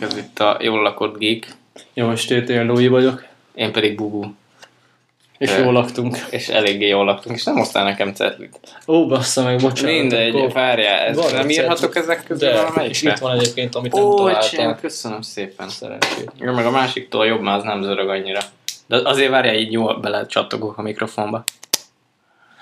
Ez itt a jól lakott geek, Jó estét, én Lói vagyok, én pedig Bubu. és jól laktunk. És eléggé jól laktunk, és nem hoztál nekem cetlit. Ó, bassza meg, bocsánat. Mindegy, akkor- várjál, ezt Van nem írhatok ezek közül és valamelyikre? itt van egyébként, amit nem Ó, találtam. öcsém, köszönöm szépen. Szerencsét. Jó, meg a másiktól jobb, már az nem zörög annyira. De azért várjál, így jól bele csattogok a mikrofonba.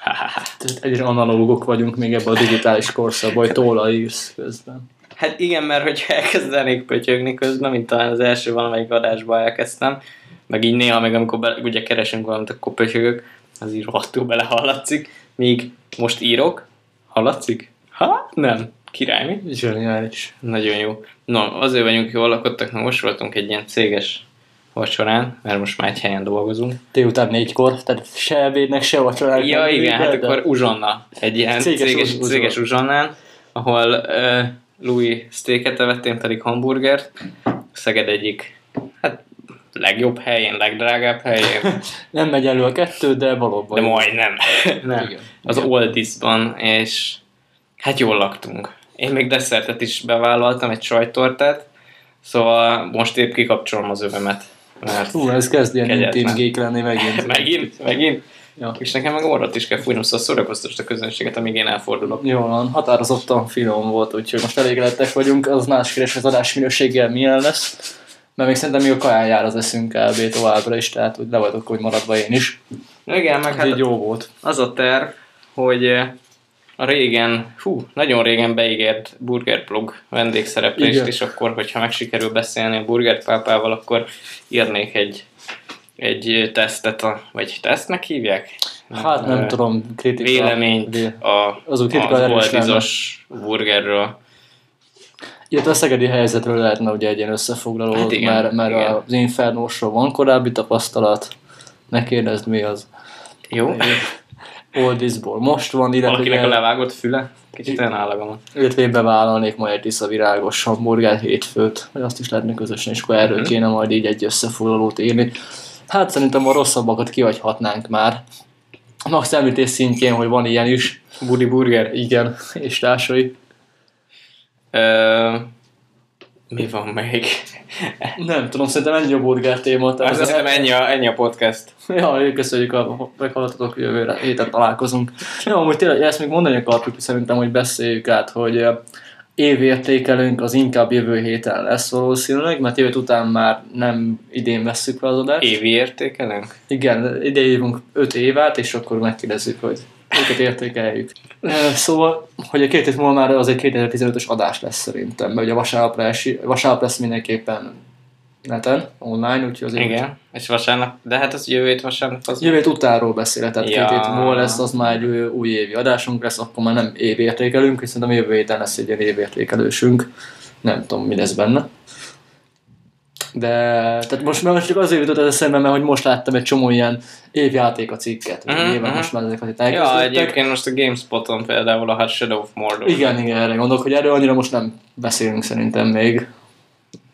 Ha-ha-ha. Tehát egyre analógok vagyunk még ebben a digitális korszakban, hogy tóla írsz közben. Hát igen, mert hogyha elkezdenék pötyögni közben, mint talán az első valamelyik adásban elkezdtem, meg így néha, meg amikor be, ugye keresünk valamit, akkor pötyögök, az így rohadtul bele hallatszik, míg most írok, hallatszik? Ha? Nem. Király, mi? Zseniális. Nagyon jó. No, azért vagyunk jól lakottak, mert most voltunk egy ilyen céges vacsorán, mert most már egy helyen dolgozunk. Délután négykor, tehát se ebédnek, se vacsorának. Ja, igen, hát de- akkor uzsonna. Egy ilyen Céges céges, uzsonna. céges uzsonnán, ahol uh, Louis steaket evett, én pedig hamburgert. Szeged egyik, hát legjobb helyén, legdrágább helyén, Nem megy elő a kettő, de valóban. de majdnem. Nem. Igen. Az Igen. Oldisban, és hát jól laktunk. Én még desszertet is bevállaltam, egy sajttortát, szóval most épp kikapcsolom az övemet. Mert Hú, ez kezd ilyen intim geek lenni megint. megint, megint. Ja. És nekem meg orrot is kell fújnom, szóval szórakoztasd a közönséget, amíg én elfordulok. Jó van, határozottan finom volt, úgyhogy most elégedettek vagyunk. Az más kérdés, hogy az adás minőséggel milyen lesz. Mert még szerintem még a kaján jár az eszünk kb. továbbra is, tehát hogy le vagyok hogy maradva én is. Igen, meg Hát így jó volt. az a terv, hogy eh, a régen, hú, nagyon régen beígért burgerblog vendégszereplést Igen. is, akkor, hogyha meg sikerül beszélni a burgerpápával, akkor írnék egy, egy tesztet, a, vagy tesztnek hívják? Hát nem Ö, tudom, kritika. Véleményt vé- a, Az oldizos burgerről. Illetve a szegedi helyzetről lehetne ugye egy ilyen összefoglaló, Hát igen, mert, mert igen. az Infernósról van korábbi tapasztalat. Ne kérdezd mi az. Jó? Oldisból most van, illetve Valakinek a levágott füle? Kicsit elnállagom. illetve én bevállalnék majd egy tiszavirágos hamburger hétfőt, vagy azt is lehetne közösen, és akkor erről Mhm. kéne majd így egy összefoglalót írni. Hát szerintem a rosszabbakat kihagyhatnánk már. Max említés szintjén, hogy van ilyen is. Budi burger? Igen, és társai. Ö, mi van még? Nem tudom, szerintem ennyi a burger téma. tehát az- hiszem ennyi a, ennyi a podcast. Ja, köszönjük, a meghallgattatok, jövőre héten találkozunk. Jó, amúgy tényleg ezt még mondani akartuk, szerintem, hogy beszéljük át, hogy ö, évértékelünk az inkább jövő héten lesz valószínűleg, mert jövő után már nem idén vesszük fel az adást. Évi értékelünk? Igen, ide hívunk 5 évet, és akkor megkérdezzük, hogy őket értékeljük. Szóval, hogy a két hét múlva már az egy 2015-ös adás lesz szerintem, mert ugye vasárnapra, esi, vasárnap lesz mindenképpen neten, online, úgyhogy azért Igen. És vasárnap, de hát az jövő hét vasárnap az... Jövő hét utánról beszélek, tehát Ja. két hét múlva lesz, az már egy új évi adásunk lesz, akkor már nem évértékelünk, viszont a jövő héten lesz egy ilyen évértékelősünk. Nem tudom, mi lesz benne. De, tehát most már csak azért jutott ez eszembe, mert hogy most láttam egy csomó ilyen évjáték a cikket, Mhm, nyilván mhm. most már ezeket itt Ja, egyébként most a GameSpoton például a Hot Shadow of Mordor. Igen, igen, erre gondolok, hogy erről annyira most nem beszélünk szerintem még.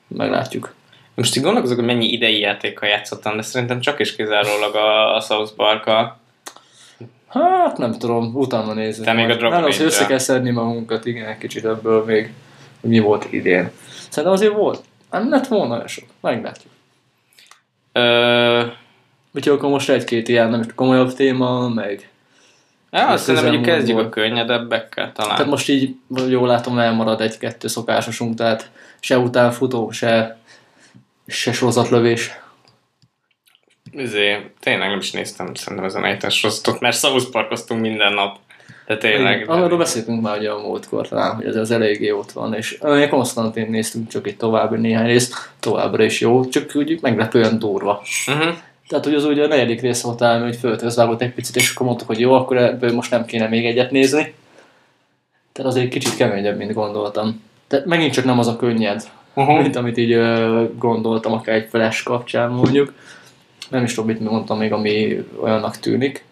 Meglátjuk. Most így gondolkozok, hogy mennyi idei játékkal játszottam, de szerintem csak és kizárólag a, a South park -a. Hát nem tudom, utána nézzük. Te még a. Dragon Nem, az, össze kell szedni magunkat, igen, egy kicsit ebből még, hogy mi volt idén. Szerintem azért volt. Nem lett volna nagyon sok. Meglátjuk. Ö, Úgyhogy akkor most egy-két ilyen nem is komolyabb téma, meg... ja, azt szerintem, hogy kezdjük a könnyedebbekkel talán. Tehát most így, jól látom, elmarad egy-kettő szokásosunk, tehát se utánfutó, se, se sorozatlövés. Izé, tényleg nem is néztem szerintem ezen a sorozatot, mert South Parkoztunk minden nap. De tényleg. Igen, Arról beszéltünk már ugye a múltkor talán, hogy ez az eléggé ott van, és olyan Konstantin néztünk csak egy további néhány részt, továbbra is jó, csak úgy meglepően durva. Uh-huh. Tehát, hogy az ugye a negyedik rész volt talán, hogy föltözvágott egy picit, és akkor mondtuk, hogy jó, akkor ebből most nem kéne még egyet nézni. Tehát azért kicsit keményebb, mint gondoltam. Tehát megint csak nem az a könnyed, Uh-huh. mint amit így ö, gondoltam, akár egy flash kapcsán mondjuk. Nem is tudom, mit mondtam még, ami olyannak tűnik.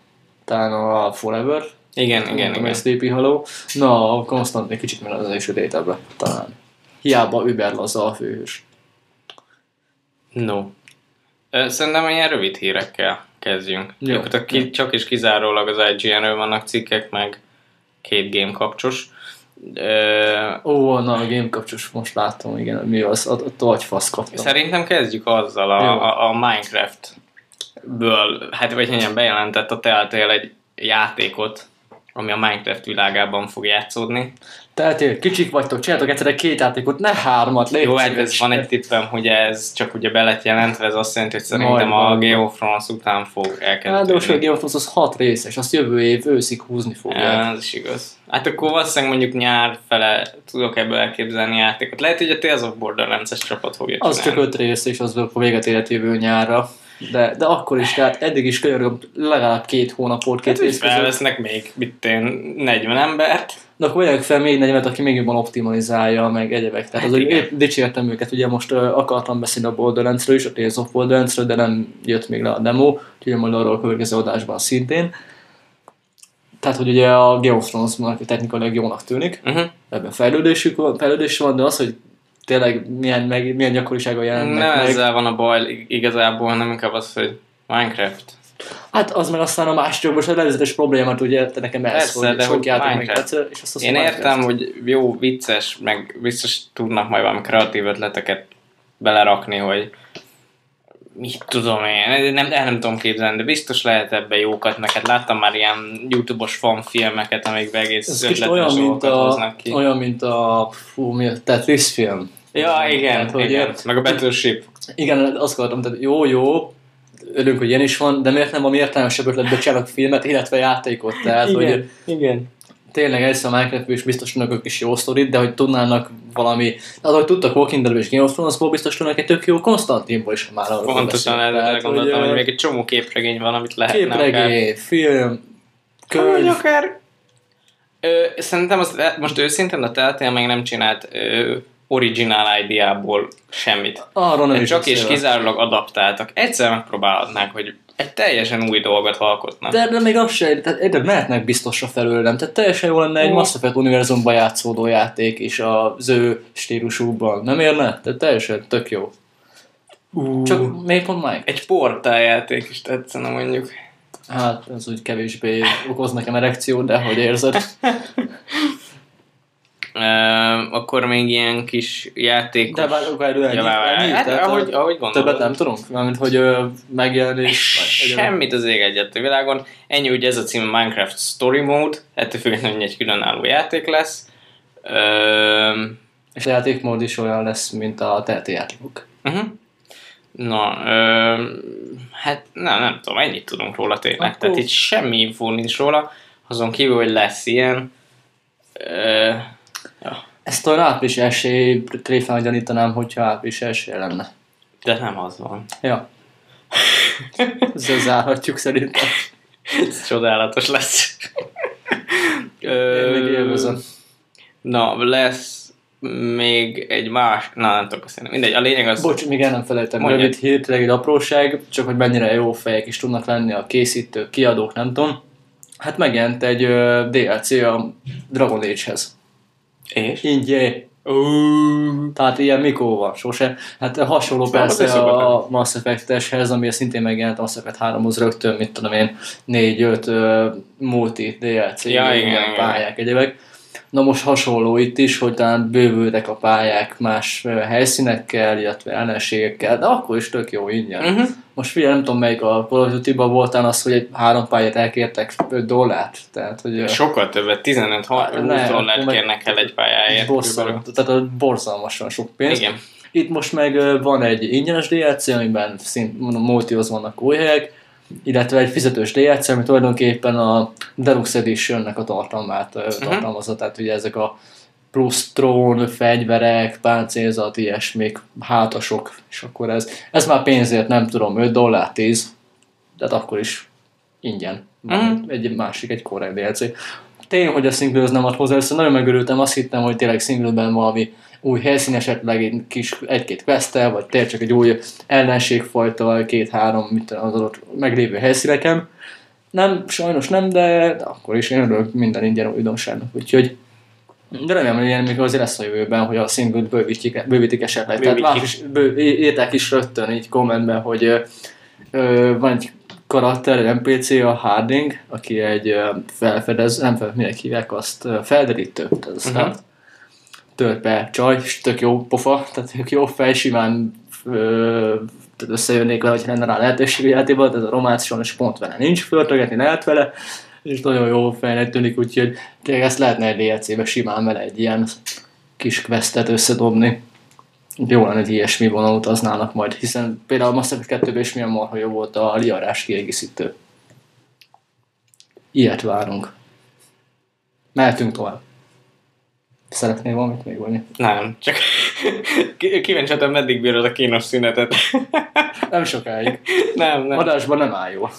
Talán a Forever. Igen, igen, igen. hogy Sleepy Hollow. Na, a Constant egy kicsit meg az is sötétebbre, talán. Hiába Uber a főhős. No. Szerintem ilyen rövid hírekkel kezdjünk. Jó. Gyakorlatilag ki, csak és kizárólag az IGN-ről vannak cikkek, meg két game kapcsos. Ö, Ó, na a game kapcsos most látom, igen, mi az, a, a togyfasz kaptam. Szerintem kezdjük azzal a, Jó. a, a Minecraft-ből, hát vagy hogyan bejelentett a Telltale egy játékot, ami a Minecraft világában fog játszódni. Tehát kicsik vagytok, csináltok egyszerre két játékot, ne hármat, légy Jó, hát ez van egy tippem, hogy ez csak ugye be lett jelentve, ez azt jelenti, hogy szerintem Majd a. Game of Thrones után fog Hát de most a. Game of Thrones az hat részes, azt jövő év őszig húzni fogják. Ja, ez is igaz. Hát akkor valószínűleg mondjuk nyár fele tudok ebből elképzelni játékot. Lehet, hogy a Tales of Borderlands-es csapat fogja Az csak csinálni. öt rész, és az akkor véget érhet jövő nyárra. De, de akkor is, tehát eddig is könyörgöm legalább két hónapot, két Hát, rész között. felvesznek még, mit én, 40 embert. De akkor vegyek fel még 40 aki még jobban optimalizálja, meg egyebek. Tehát Hát az, dicsértem őket, ugye most uh, akartam beszélni a Borderlands-ről is, a Tales of Borderlands-ről, de nem jött még le a demo, úgyhogy majd arról a következő adásban szintén. Tehát, hogy ugye a Game of Thrones technikailag jónak tűnik, Uh-huh. ebben fejlődésük fejlődés van, de az, hogy tényleg milyen, meg, milyen gyakorisággal jelennek Nem meg. ezzel van a baj ig- igazából, hanem inkább az, hogy Minecraft. Hát az meg aztán a másik jogos, a előzetes problémát ugye te nekem ez, Persze, hogy de sok hogy játék meg egyszer, és azt az Én értem, hogy jó, vicces, meg biztos tudnak majd valami kreatív ötleteket belerakni, hogy mit tudom én, nem, el nem tudom képzelni, de biztos lehet ebbe jókat, meg hát láttam már ilyen YouTube-os fanfilmeket, amikbe egész Ez ötletes olyan, mint a, hoznak ki. olyan, mint a, fú, mi a Tetris film. Ja, igen, Tehát, hogy igen. Meg a Battleship. Igen, azt akartam, tehát jó, jó, örülünk, hogy ilyen is van, de miért nem a értelmesebb ötletbe csinálok filmet, illetve játékot? Tehát, hogy igen. tényleg ez a minecraft is biztos tudnak ők is jó sztorit, de hogy tudnának valami, hát hogy tudtak Walking Dead és Game of Thrones-ból, biztos tudnak egy tök jó Konstantinból is, ha már arról Pontosan erre gondoltam, hogy ö, még egy csomó képregény van, amit lehetne akár- Képregény, film, Vagy könyv, akár... Ö, szerintem az, most őszintén a Telltale meg nem csinált ö, original idea-ból semmit. arról nem is Csak és kizárólag adaptáltak. Egyszer megpróbálhatnák, hogy egy teljesen új dolgot alkotnak. De, de még az se, tehát egyre mehetnek biztosra felőlem. Tehát teljesen jó lenne egy Ó. Mass Effect univerzumban játszódó játék is az ő stílusukban. Nem érne? Tehát teljesen tök jó. Uh. Csak miért pont Mike? Egy portáljáték is tetszene mondjuk. Hát, ez úgy kevésbé okoz nekem erekciót, de hogy érzed? Akkor még ilyen kis játékos... De várj, várj, ennyi, Ja, várj, várj. Hát, Tehát, ahogy, ahogy gondolod. Többet nem tudunk? Mármint, hogy ö, megjelenés... Semmit az ég egyet a világon. Ennyi ugye ez a cím Minecraft Story Mode, ettől függetlenül egy különálló játék lesz. Ö, És a játékmód is olyan lesz, mint a telti játékok. uh-huh. Na, ö, hát nem, nem tudom, ennyit tudunk róla tényleg. Akkor- Tehát itt semmi infó nincs róla, azon kívül, hogy lesz ilyen. Ö, ja, Ezt a április esély tréfán gyanítanám, hogyha április esély lenne. de nem az van. Ja. Ezzel zárhatjuk szerintem. Ez csodálatos lesz. Én még élvezem. Na, lesz még egy más... Na, nem tudok beszélni. Mindegy, a lényeg az... Bocs, még el nem felejtem. Rövid hír, tényleg egy apróság, csak hogy mennyire jó fejek is tudnak lenni a készítők, kiadók, nem tudom. Hát megjelent egy DLC a Dragon Age-hez. És? Ingyen. Tehát ilyen mikor van, sose. Hát hasonló Szóval az is persze szokott a Mass Effect-eshez, ami szintén megjelent a Mass Effect 3-hoz rögtön, mit tudom én, 4-5 uh, multi DLC, Ja, igen, ilyen igen. pályák, egyebek. Na most hasonló itt is, hogy talán bővültek a pályák más helyszínekkel, illetve ellenségekkel, de akkor is tök jó ingyen. Uh-huh. Most figyelj, nem tudom melyik a Call of voltán az, hogy egy három pályát elkértek 5 dollárt. Tehát, hogy Sokkal többet, 15-20 Ne, dollárt kérnek el egy pályáért. borzalmas, tehát borzalmasan sok pénz. Igen. Itt most meg van egy ingyenes DLC, amiben szint multihoz vannak új helyek, illetve egy fizetős DLC, ami tulajdonképpen a Deluxe Edition-nek a tartalmát uh tartalmazza, tehát ugye ezek a plusz trón, fegyverek, páncélzat, ilyesmik, hátasok, és akkor ez, ez már pénzért nem tudom, 5 dollár 10, de akkor is ingyen. Mhm. Egy másik, egy korrekt DLC. Tény, hogy a single nem ad hozzá, össze nagyon megörültem, azt hittem, hogy tényleg singleben valami új helyszín, esetleg egy kis, egy-két questtel, vagy tényleg csak egy új ellenségfajta, két-három mit az adott meglévő helyszíneken. Nem, sajnos nem, de akkor is én örülök minden ingyen újdonságnak, úgyhogy de remélem, hogy ilyen még azért lesz a jövőben, hogy a single bővítik, bővítik esetleg. Tehát Bővítik. más is, bő, írták is rögtön így kommentben, hogy ö, ö, van egy karakter, egy NPC, a Harding, aki egy felfedez, nem fel, minek hívják azt, felderítő, tehát Mhm. uh-huh. Tölt be csaj, és tök jó pofa, tehát tök jó fej, simán ö, tehát összejönnék vele, hogy lenne rá lehetőség játékban, de ez a románc sajnos pont vele nincs, föltögetni lehet vele, és nagyon jó fejnek tűnik, úgyhogy tényleg ezt lehetne egy DLC-be simán vele egy ilyen kis questet összedobni. Jó lenne, hogy ilyesmi vonal utaznának majd, hiszen például a Mass Effect 2-ben is milyen marha jó volt a liarás kiegészítő. Ilyet várunk. Mehetünk tovább. Szeretnél valamit még mondani? Nem, csak kíváncsi meddig bírod a kínos szünetet. Nem sokáig. nem, nem. Adásban nem áll jól.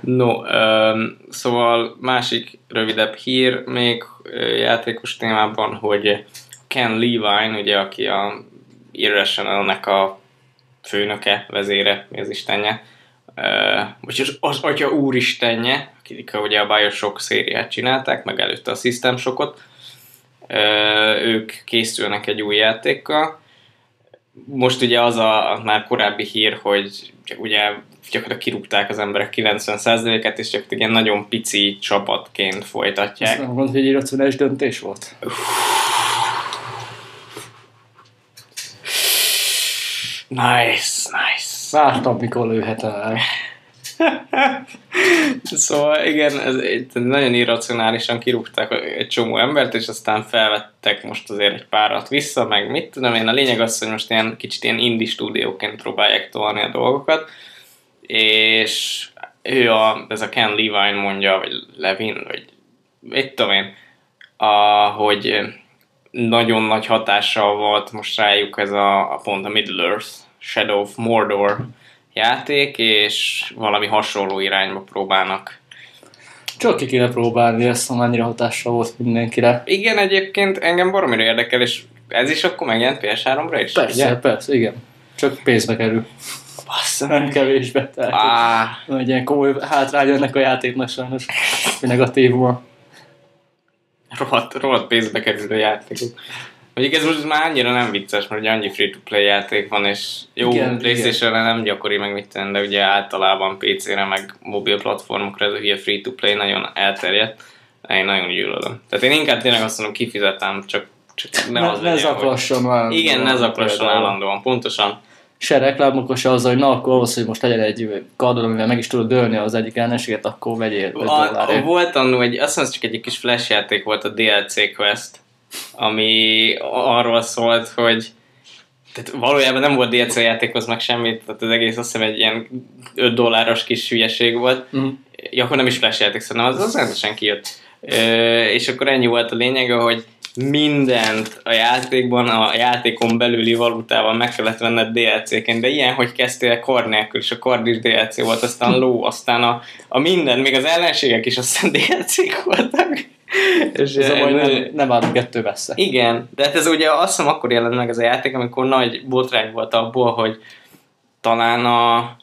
No, um, szóval másik rövidebb hír még játékos témában, hogy Ken Levine, ugye, aki a Irrational-nek a főnöke, vezére, mi az istenje, uh, vagy az, az atya úristenje, akik ugye a Bioshock szériát csinálták, meg előtte a System Shockot, uh, ők készülnek egy új játékkal, most ugye az a, már korábbi hír, hogy ugye gyakorlatilag kirúgták az emberek 90%-et, és csak ilyen nagyon pici csapatként folytatják. nem gondolod, hogy egy irracionális döntés volt? Nice, nice. Vártam, mikor lőhetem el. Szóval igen, ez egy- nagyon irracionálisan kirúgták egy csomó embert, és aztán felvettek most azért egy párat vissza, meg mit tudom én. A lényeg az, hogy most ilyen kicsit ilyen indie stúdióként próbálják tolni a dolgokat, és ő a, ez a Ken Levine mondja, vagy Levin, vagy mit tudom én, a, hogy nagyon nagy hatással volt most rájuk ez a, a pont a Middle Earth, Shadow of Mordor játék, és valami hasonló irányba próbálnak. Csak ki kéne próbálni ezt, amennyire hatással volt mindenkire. Igen, egyébként engem baromira érdekel, és ez is akkor megjelent PS3-ra is? Persze, Ugye? persze, igen. Csak pénzbe kerül. Bassza Nem kevésbe. Tehát, Á, egy ilyen komoly hátrány ennek a játéknak sajnos. Negatívuma. rohadt, rohadt pénzbe kerülő játékok. Mondjuk ez most már annyira nem vicces, mert ugye annyi free-to-play játék van, és jó, playstation nem gyakori, meg mit tenni, de ugye általában PC-re, meg mobil platformokra ez a hülye free-to-play nagyon elterjedt. Én nagyon gyűlölöm. Tehát én inkább tényleg azt mondom, kifizetem, csak, csak nem Ne, az ne legyen, hogy- zaklasson már. Igen, ne zaklasson állandóan, pontosan. Se reklámokos se azzal, hogy na akkor ahhoz, hogy most legyen egy kardon, amivel meg is tudod dölni az egyik ellenséget, akkor vegyél 5 A, a, volt annó egy, azt mondom, csak egy kis flash játék volt a DLC Quest, ami arról szólt, hogy tehát valójában nem volt DLC játékhoz meg semmit, tehát az egész azt hiszem egy ilyen 5 dolláros kis hülyeség volt. Mhm. Ja, akkor nem is flash játék, szerintem az, az rendesen kijött. Ö, és akkor ennyi volt a lényege, hogy mindent a játékban, a játékon belüli valutával meg kellett venned DLC-ként, de ilyen, hogy kezdtél kard nélkül, és a kard is DLC volt, aztán ló, aztán a, a minden, még az ellenségek is aztán DLC-k voltak. És Ez a baj, nagyon- nem, nem állunk kettő messze. igen, de hát ez ugye azt hiszem akkor jelent meg ez a játék, amikor nagy botrány volt abból, hogy talán a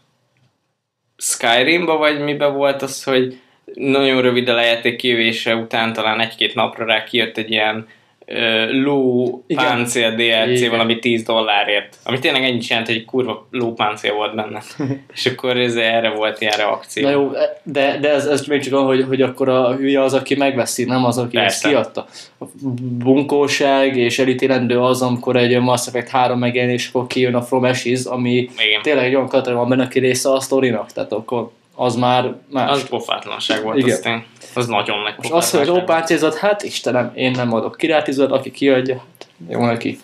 Skyrimba vagy mibe volt az, hogy nagyon rövid a lejáték kijövése után, talán egy-két napra rá kijött egy ilyen ló Igen. páncél DLC Igen. valami 10 dollárért. Ami tényleg ennyit jelent, hogy egy kurva ló páncél volt benne. És akkor ez erre volt ilyen reakció. Na jó, de, de ez, ez még csak olyan, hogy, akkor a hülye az, aki megveszi, nem az, aki ezt Persze. kiadta. A bunkóság és elítélendő az, amikor egy Mass Effect 3 megjelenéskor kijön a From Ashes, ami Igen. tényleg egy olyan karakter van benne, aki része a sztorinak, tehát akkor az már más. Az pofátlanság volt, Igen. az tény. Az nagyon nagy Most az, hogy lópáncézat, hát Istenem, én nem adok kirátizat, aki kiadja, hát jó neki.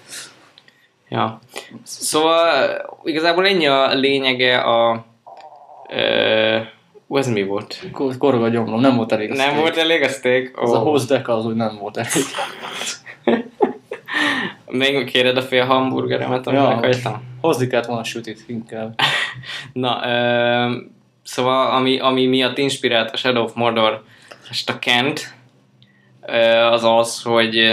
Ja. Szóval igazából ennyi a lényege a... Ö, ú, ez mi volt? Kor- Korog a gyomrom, nem volt elég. a Nem steak. volt elég a steak? Az a hozdeka az úgy nem volt elég. Még kéred a fél hamburgeremet, amit Ja. meghagytam? Hozni kellett volna sütit inkább. Na, ö, szóval ami, ami miatt inspirált a Shadow of Mordor, és a Kent, az az, hogy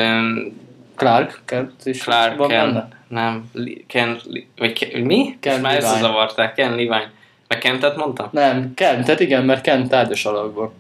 Clark, Kent is Clark van Kent, benne? nem, Kent, Li- vagy Ken, mi? Ken Már összezavarták, Ken Levine. Meg Kentet mondtam? Nem, Kent, tehát igen, mert Kent tárgyas alakban.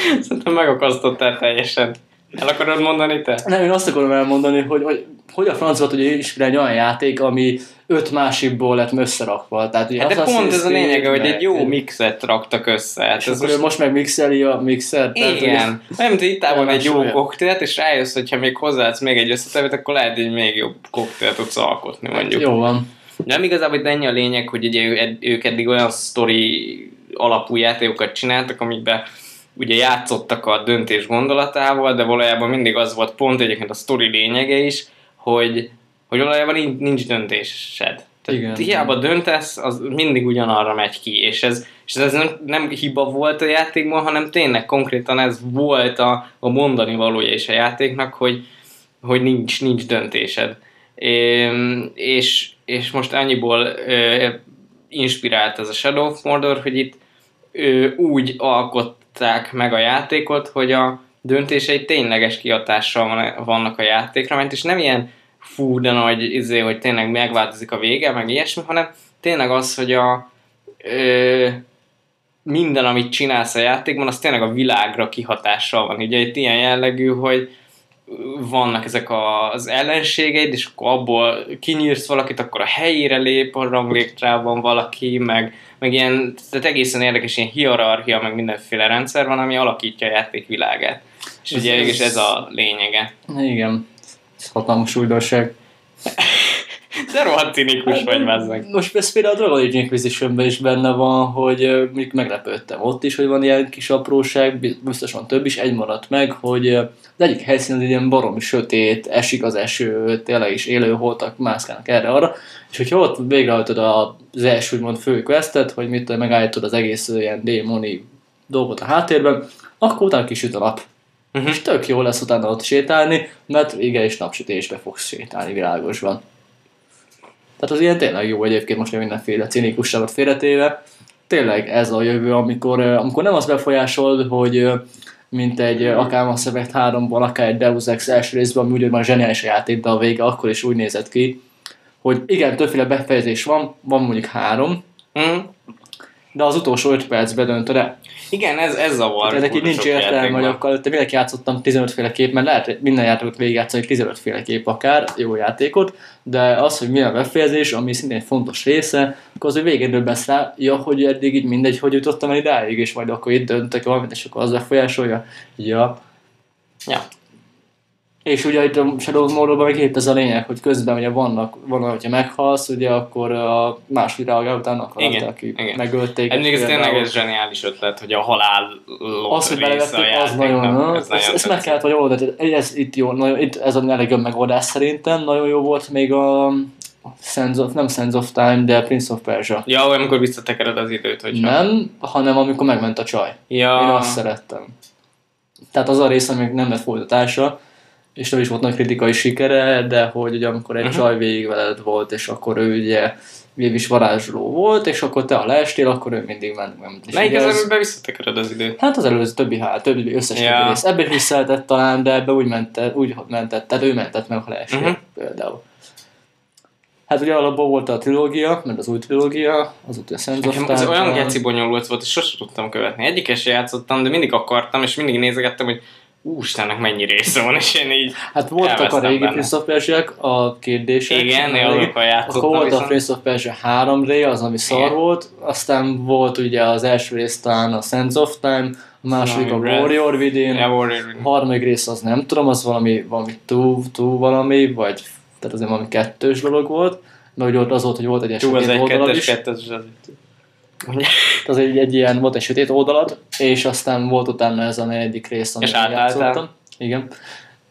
Szerintem megakasztottál teljesen. El akarod mondani te? Nem, én azt akarom elmondani, hogy, hogy, hogy a francba tudja egy olyan játék, ami öt másikból lett összerakva. Tehát, ugye Hát de pont ez a lényege, hogy egy jó mixet raktak össze. Hát És ez akkor most most, meg mixeli a tehát, hogy- Igen. Nem, mint hogy itt van egy jó Elmásolja. koktélt, és rájössz, hogyha még hozzáadsz még egy összetevőt, akkor lehet, hogy még jobb koktélt tudsz alkotni, mondjuk. Jó van. Nem igazából itt ennyi a lényeg, hogy ugye ők eddig olyan sztori alapú játékokat csináltak, amikben ugye játszottak a döntés gondolatával, de valójában mindig az volt pont egyébként a sztori lényege is, hogy, hogy valójában nincs, nincs döntésed. Tehát Igen. hiába döntesz, az mindig ugyanarra megy ki, és ez, és ez nem, nem hiba volt a játékban, hanem tényleg konkrétan ez volt a, a mondani valója is a játéknak, hogy, hogy nincs, nincs döntésed. Ém, és, és most annyiból ö, inspirált ez a Shadow of Mordor, hogy itt ö, úgy alkották meg a játékot, hogy a döntései tényleges kihatással van, vannak a játékra, mert és nem ilyen fú, de nagy, izé, hogy tényleg megváltozik a vége, meg ilyesmi, hanem tényleg az, hogy a ö, minden, amit csinálsz a játékban, az tényleg a világra kihatással van. Ugye itt ilyen jellegű, hogy vannak ezek a- az ellenségeid, és akkor abból kinyírsz valakit, akkor a helyére lép a ranglétrában valaki, meg, meg ilyen, tehát egészen érdekes ilyen hierarchia, meg mindenféle rendszer van, ami alakítja a játék világát. És Ez- ugye ez- ez, a lényege. Igen. Ez hatalmas újdonság. De rohadt cinikus vagy, bazzeg. Most ez például a Dragon Age inquisition is benne van, hogy mondjuk meglepődtem ott is, hogy van ilyen kis apróság, biztos van több is, egy maradt meg, hogy az egyik helyszín az ilyen baromi sötét, esik az eső, tényleg is élő holtak mászkálnak erre-arra, és hogyha ott végrehajtod az első úgymond fő questet, hogy mit megállítod az egész ilyen démoni dolgot a háttérben, akkor utána kisüt a nap. Mhm. És tök jó lesz utána ott sétálni, mert igen, és napsütésbe fogsz sétálni világosban. Tehát az ilyen tényleg jó egyébként most mindenféle cinikusságot félretéve. Tényleg ez a jövő, amikor, ö, amikor nem az befolyásol, hogy ö, mint egy akár Mass Effect 3-ból, akár egy Deus Ex első részben, ami ugyanúgy zseniális a játék, de a vége akkor is úgy nézett ki, hogy igen, többféle befejezés van, van mondjuk három, Mm. De az utolsó 5 percben döntöd el. Igen, ez, ez zavar. Tehát ennek így nincs értelme, hogy akkor te mindenki játszottam 15 féle kép, mert lehet minden játékot végigjátszani 15 féle kép akár, jó játékot, de az, hogy milyen befejezés, ami szintén egy fontos része, akkor az, hogy végén döbbensz rá, ja, hogy eddig így mindegy, hogy jutottam el idáig, és majd akkor itt döntek valamit, és akkor az befolyásolja. Ja. Ja. És ugye itt a Shadow Mordorban meg épp ez a lényeg, hogy közben ugye vannak, van, hogyha meghalsz, ugye akkor a másik reagál utána a karakter, Igen, aki igen. megölték. Ez például. tényleg ez zseniális ötlet, hogy a halál Az, hogy belevettük, az nagyon, na, ez ezt, ezt meg kellett, hogy oldani. Ez itt jó, nagyon, itt ez a legjobb megoldás szerintem. Nagyon jó volt még a Sands of, nem Sands of Time, de Prince of Persia. Ja, olyan, amikor visszatekered az időt, hogyha... Nem, hanem amikor megment a csaj. Ja, Én azt szerettem. Tehát az a rész, ami nem lett folytatása, és nem is volt nagy kritikai sikere, de hogy ugye amikor egy Mhm. csaj végig veled volt, és akkor ő ugye végig is varázsló volt, és akkor te ha leestél, akkor ő mindig ment. ment. Melyik az, amiben visszatekered az időt? Hát az előző többi hát, többi összes Ja. ja. rész. Ebben is vissza lehetett talán, de ebbe úgy mentett, úgy mentett, tehát ő mentett meg, ha leestél uh-huh. például. Hát ugye alapból volt a trilógia, mert az új trilógia, az a Sands of ez olyan geci bonyolult volt, és sosem tudtam követni. Egyikes játszottam, de mindig akartam, és mindig nézegettem, hogy ústennek mennyi része van, és én így... Hát voltak a régi. Prince of Persia-ek, a kérdések. Igen, én azokkal játszottam Akkor volt a. Prince of Persia 3 ré, az ami szar Igen. volt, aztán volt ugye az első rész talán a Sands of Time, a második a Valami. Warrior Within, Warrior. A harmadik rész az nem tudom, az valami, valami túl, túl valami, vagy tehát azért valami kettős dolog volt, mert ugye ott az volt, hogy volt egy egy oldalad kettes, is, kettes, az Ugye? az egy, egy ilyen, volt egy sötét oldalad, és aztán volt utána ez a negyedik rész, amit És átálltál? Igen.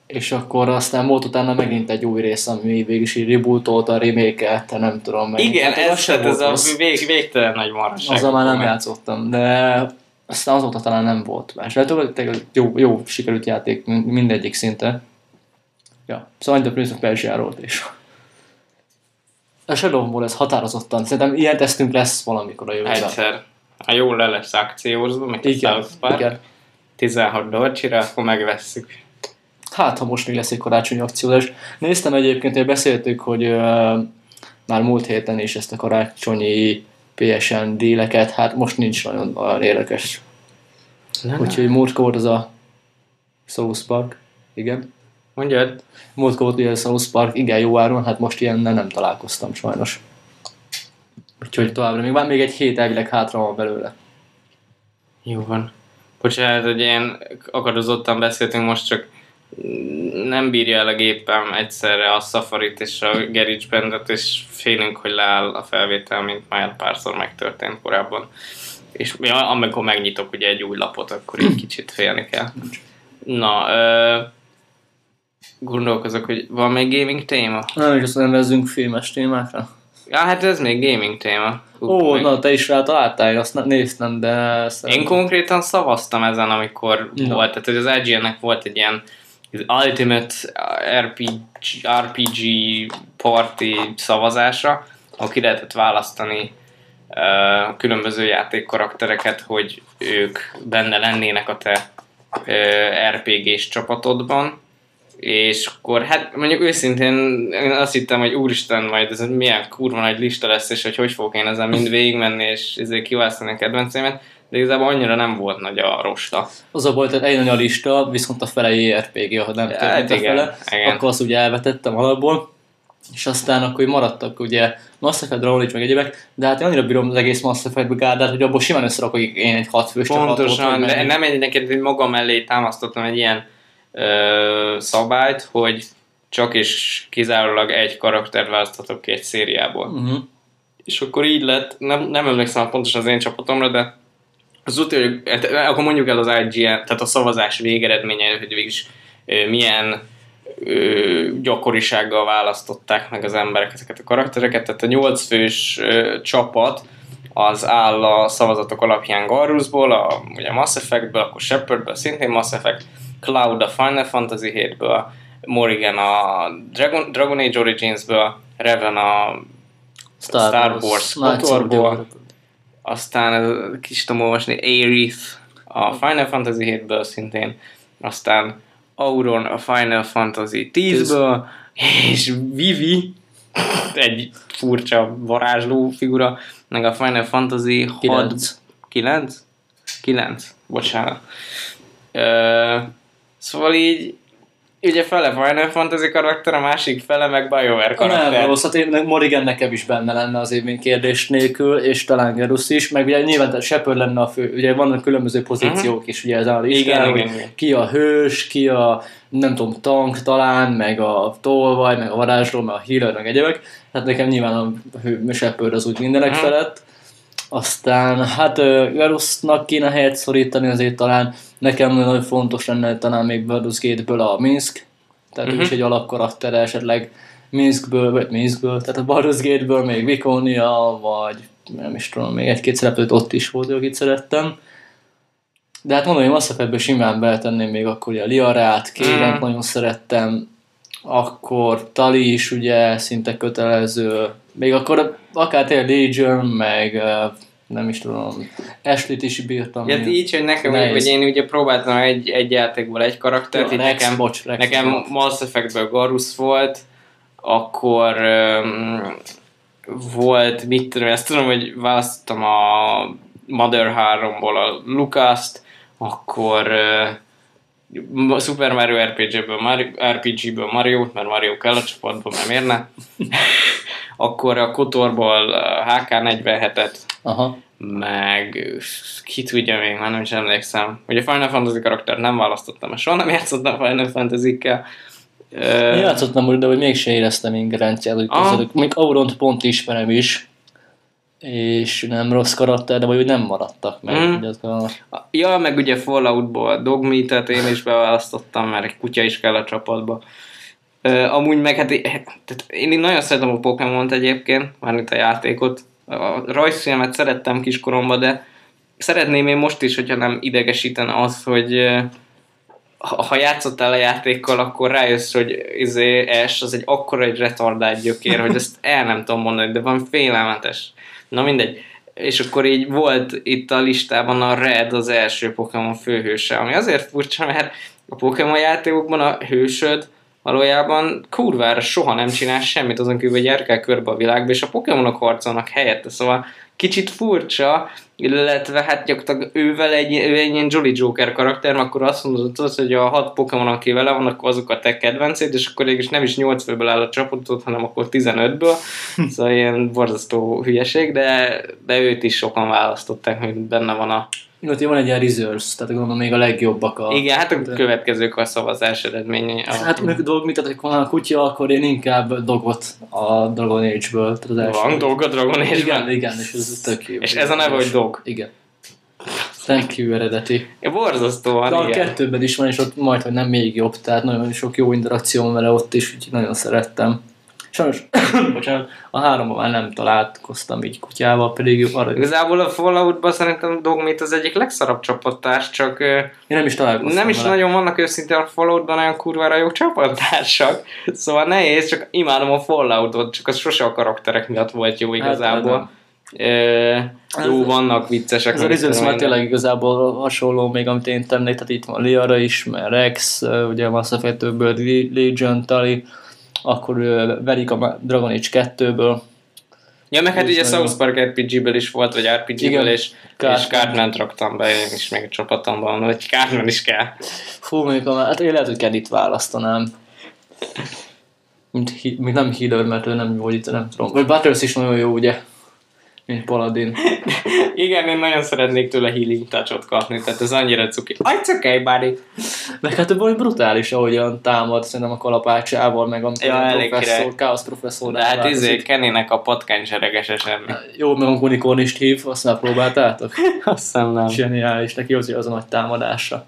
És akkor aztán volt utána megint egy új rész, ami végig is így rebootolta, remake nem tudom meg. Igen, Hát ez, tehát ez a vég, végtelen nagy marhaság. Azzal már nem Meg- játszottam, de aztán azóta talán nem volt más. De tényleg jó, jó sikerült játék min- mindegyik szinte. Ja, szóval The Prince of Persia-ról is. A Shadow of War ez határozottan. Szerintem ilyen tesztünk lesz valamikor a jövőben. Egyszer. Ha jól le lesz akciózva, meg a Igen, South Park, igen. 16 dolcsira, akkor megvesszük. Hát, ha most még lesz egy karácsonyi akciózás. Néztem egyébként, hogy beszéltük, hogy uh, már múlt héten is ezt a karácsonyi PSN díleket, hát most nincs nagyon olyan érdekes. Úgyhogy múltkor volt az a South Park. Igen. Mondjad. Múltkor volt ugye a South Park, igen jó áron, hát most ilyennel nem találkoztam sajnos. Úgyhogy továbbra még van még egy hét elvileg hátra van belőle. Jó van. Bocsánat, hogy ilyen akadozottan beszéltünk, most csak nem bírja el a gépem egyszerre a Safari-t és a GarageBand-et, és félünk, hogy leáll a felvétel, mint már párszor megtörtént korábban. És amikor megnyitok ugye egy új lapot, akkor egy kicsit félni kell. Na, ö, gondolkozok, hogy van még gaming téma? Nem, és azt nem vezzünk filmes témákra. Ja, hát ez még gaming téma. Ó, Még- na te is rá találtál, azt ne- néztem, de... Én konkrétan szavaztam ezen, amikor Na. volt, tehát hogy az IGN-nek volt egy ilyen az Ultimate RPG, RPG Party szavazása, ahol ki lehetett választani uh, különböző játékkaraktereket, hogy ők benne lennének a te uh, RPG-s csapatodban, és akkor hát mondjuk őszintén én azt hittem, hogy úristen, majd ez milyen kurva nagy lista lesz, és hogy hogy fogok én ezen mind végigmenni, és ezért kiválasztani a kedvenceimet, de igazából annyira nem volt nagy a rosta. Az a baj, tehát egy nagy a lista, viszont a fele JRPG, ha nem Hát több, mint a igen, fele, igen. akkor azt ugye elvetettem alapból, és aztán akkor így maradtak ugye Mass Effect, Age, meg egyébek, de hát én annyira bírom az egész Mass Effect brigárdát, hogy abból simán összerakok én egy hatfős csapatot. Pontosan, hogy de nem egy neked, hogy magam mellé támasztottam egy ilyen ö, szabályt, hogy csak és kizárólag egy karaktert választhatok ki egy szériából. Uh-huh. És akkor így lett, nem, nem emlékszem pontosan az én csapatomra, de az utóbbi, hát, akkor mondjuk el az IGN, tehát a szavazás végeredménye, hogy végülis milyen ö, gyakorisággal választották meg az emberek ezeket a karaktereket. Tehát a nyolc fős ö, csapat az áll a szavazatok alapján Garrusból, a, ugye Mass Effectből, akkor Shepardből, szintén Mass Effect, Cloud a Final Fantasy 7-ből, Morrigan a Dragon, Dragon Age Originsből, Revan a Star Wars of the Kotorból. Aztán kis tudom olvasni, Aerith a Final Fantasy 7-ből szintén, aztán Auron a Final Fantasy 10-ből, és Vivi, egy furcsa varázsló figura, meg a Final Fantasy 6 Kilenc. 9? 9, bocsánat. Ö, szóval így, ugye fele Final Fantasy karakter, a másik fele meg BioWare karakter. Nem rossz, hát én, Morrigan nekem is benne lenne az évén kérdés nélkül, és talán Gerus is, meg ugye nyilván Shepard lenne a fő, ugye vannak különböző pozíciók is ugye ezen a listán, Igen, igen, igen. ki a hős, ki a nem tudom, tank talán, meg a tolvaj, meg a varázsló, meg a healer, meg egyebek. Hát nekem nyilván a hő, Shepard az úgy mindenek Mhm. felett. Aztán hát ö, Garusnak kéne helyet szorítani azért talán. Nekem nagyon fontos lenne talán még Baldur's Gate-ből a Minsk. Tehát uh-huh. ő is egy alapkarakter esetleg Minskből, vagy Minskből, tehát a Baldur's Gate-ből még Vikonia, vagy nem is tudom, még egy-két szereplőt ott is volt, akit szerettem. De hát mondom, hogy Mass Effectből simán beletenném még akkor ugye a Liarát, Kérent Mm. nagyon szerettem, akkor Tali is ugye szinte kötelező, még akkor akár tényleg Legion, meg nem is tudom, Ashley-t is bírtam. Ja, így, hogy nekem, Nehéz. hogy én ugye próbáltam egy, egy játékból egy karaktert, Jó, így Rex, nekem, bocs, Rex nekem volt. Mass Effectből Garus volt, akkor um, volt, mit tudom, ezt tudom, hogy választottam a Mother 3-ból a Lucas-t, akkor uh, Super Mario RPG-ből Mario, RPG-ből Mario, mert Mario kell a csapatban, mert miért ne? akkor a Kotorból a HK47-et, Aha. meg ki tudja még, már nem is emlékszem. Ugye Final Fantasy karakter nem választottam, soha nem játszottam Final Fantasy-kkel. Én játszottam úgy, de hogy mégse éreztem ingerenciát, hogy Aha. közöttük. Még Auront pont ismerem is, és nem rossz karakter, de vagy nem maradtak meg. Az a... Ja, meg ugye Falloutból Dogmeat-et én is beválasztottam, mert egy kutya is kell a csapatba. Ö, amúgy meg hát é- tehát én nagyon szeretem a Pokémon-t egyébként, mármint a játékot. A rajzfilmet szerettem kiskoromban, de szeretném én most is, hogyha nem idegesítene az, hogy ha játszottál a játékkal, akkor rájössz, hogy izé, S az egy akkora egy retardált gyökér, hogy ezt el nem tudom mondani, de van félelmetes. Na mindegy. És akkor így volt itt a listában a Red az első Pokémon főhőse, ami azért furcsa, mert a Pokémon játékokban a hősöd valójában kurvára soha nem csinál semmit azon kívül, hogy járkál körbe a világba, és a Pokémonok harcolnak helyette, szóval kicsit furcsa, illetve hát gyakorlatilag ővel egy, ő egy ilyen Jolly Joker karakter, akkor azt mondod, az, hogy a hat Pokémon, aki vele van, akkor azok a te kedvencéd, és akkor is nem is 8 főből áll a csapatot, hanem akkor 15-ből, szóval ilyen borzasztó hülyeség, de, de őt is sokan választották, hogy benne van a... Ott van egy ilyen reserves, tehát gondolom még a legjobbak a... Igen, hát a következők a szavazás eredményei. A... Hát mondjuk dolg, mit tehát, van a kutya, akkor én inkább dogot a Dragon Age-ből. Tehát az első. Van dog a Dragon age Igen, igen, és ez tök jó. És ez a neve, hogy dog. Igen. Thank you eredeti. Ja, borzasztóan, De a igen. kettőben is van, és ott majd, hogy nem még jobb, tehát nagyon sok jó interakció van vele ott is, úgyhogy nagyon szerettem. Sajnos, bocsánat, a háromban már nem találkoztam így kutyával, pedig arra én Igazából a Falloutban szerintem Dogmeat az egyik legszarabb csapattárs, csak ö, nem is találkoztam nem is vele. nagyon vannak őszintén a Falloutban olyan kurvára jó csapattársak. Szóval nehéz, csak imádom a Falloutot, csak az sose a karakterek miatt volt jó igazából. Ö, jó, vannak viccesek. Ez a tudom már én. tényleg igazából hasonló, még amit én tennék, tehát itt van Liara is, mert Rex, ugye Mass Effect 2-ből Legion, Tali, akkor verik a Dragon Age 2-ből, Ja, meg hát ugye South Park RPG-ből is volt, vagy RPG-ből, és, és Cartman. Cartman raktam be, én is még a csapatomban, hogy Cartman is kell. Fú, mondjuk, hát én lehet, hogy Kedit választanám. Mint, mint nem healer, mert ő nem itt, nem tudom. Vagy Butters is nagyon jó, ugye? Mint Paladin. Igen, én nagyon szeretnék tőle healing touchot kapni, tehát ez annyira cuki. It's okay, buddy. Meg hát valami brutális, ahogyan támad, szerintem a kalapácsával, meg Ja, a elég professzor, káosz professzor. De hát izé, Kennynek a patkány seregese semmi. Jó, meg amikor unikornist hív, azt már próbáltátok? Azt hiszem nem. Zseniális, neki az, az a nagy támadása.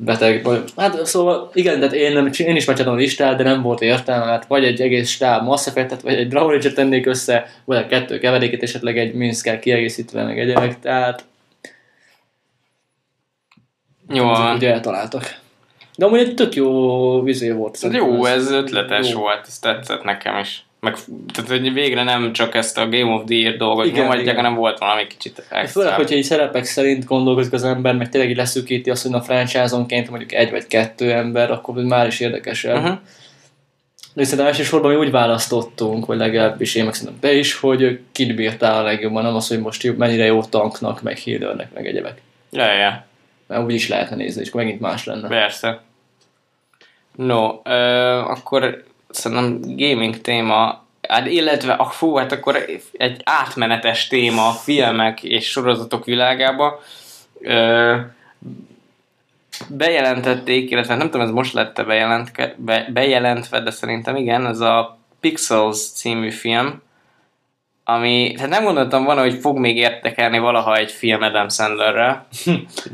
Beteg. vagy- Hát szóval igen, tehát én, nem, én is megcsináltam a listát, de nem volt értelme, mert vagy egy egész stáb Mass Effect-et, vagy egy Dragon Age-et tennék össze, vagy a kettő keveréket, esetleg egy Minsk-kel kiegészítve, meg egyebek, tehát Jó, ugye eltaláltak. De amúgy egy tök jó vizé volt. szerintem jó, ez ötletes Jó. volt, ez tetszett nekem is. Meg, tehát, hogy végre nem csak ezt a Game of the Year dolgot Igen, nyomadják, igen. hanem volt valami kicsit Főleg, extra. hogyha így szerepek szerint gondolkozik az ember, meg tényleg így leszűkíti azt, hogy a franchise-onként mondjuk egy vagy kettő ember, akkor már is érdekesebb. Uh-huh. De szerintem elsősorban mi úgy választottunk, vagy legalábbis én meg szerintem te is, hogy kit bírtál a legjobban, nem az, hogy most mennyire jó tanknak, meg healernek, meg egyebek. Ja, ja, Mert úgy is lehetne nézni, és megint más lenne. persze. No, ö, akkor szerintem gaming téma, hát illetve, ah, fú, hát akkor egy átmenetes téma a filmek és sorozatok világába. Ö, bejelentették, illetve nem tudom, ez most lett bejelentke, be, bejelentve, de szerintem igen, ez a Pixels című film, ami, tehát nem gondoltam volna, hogy fog még értekelni valaha egy film Adam Sandlerrel,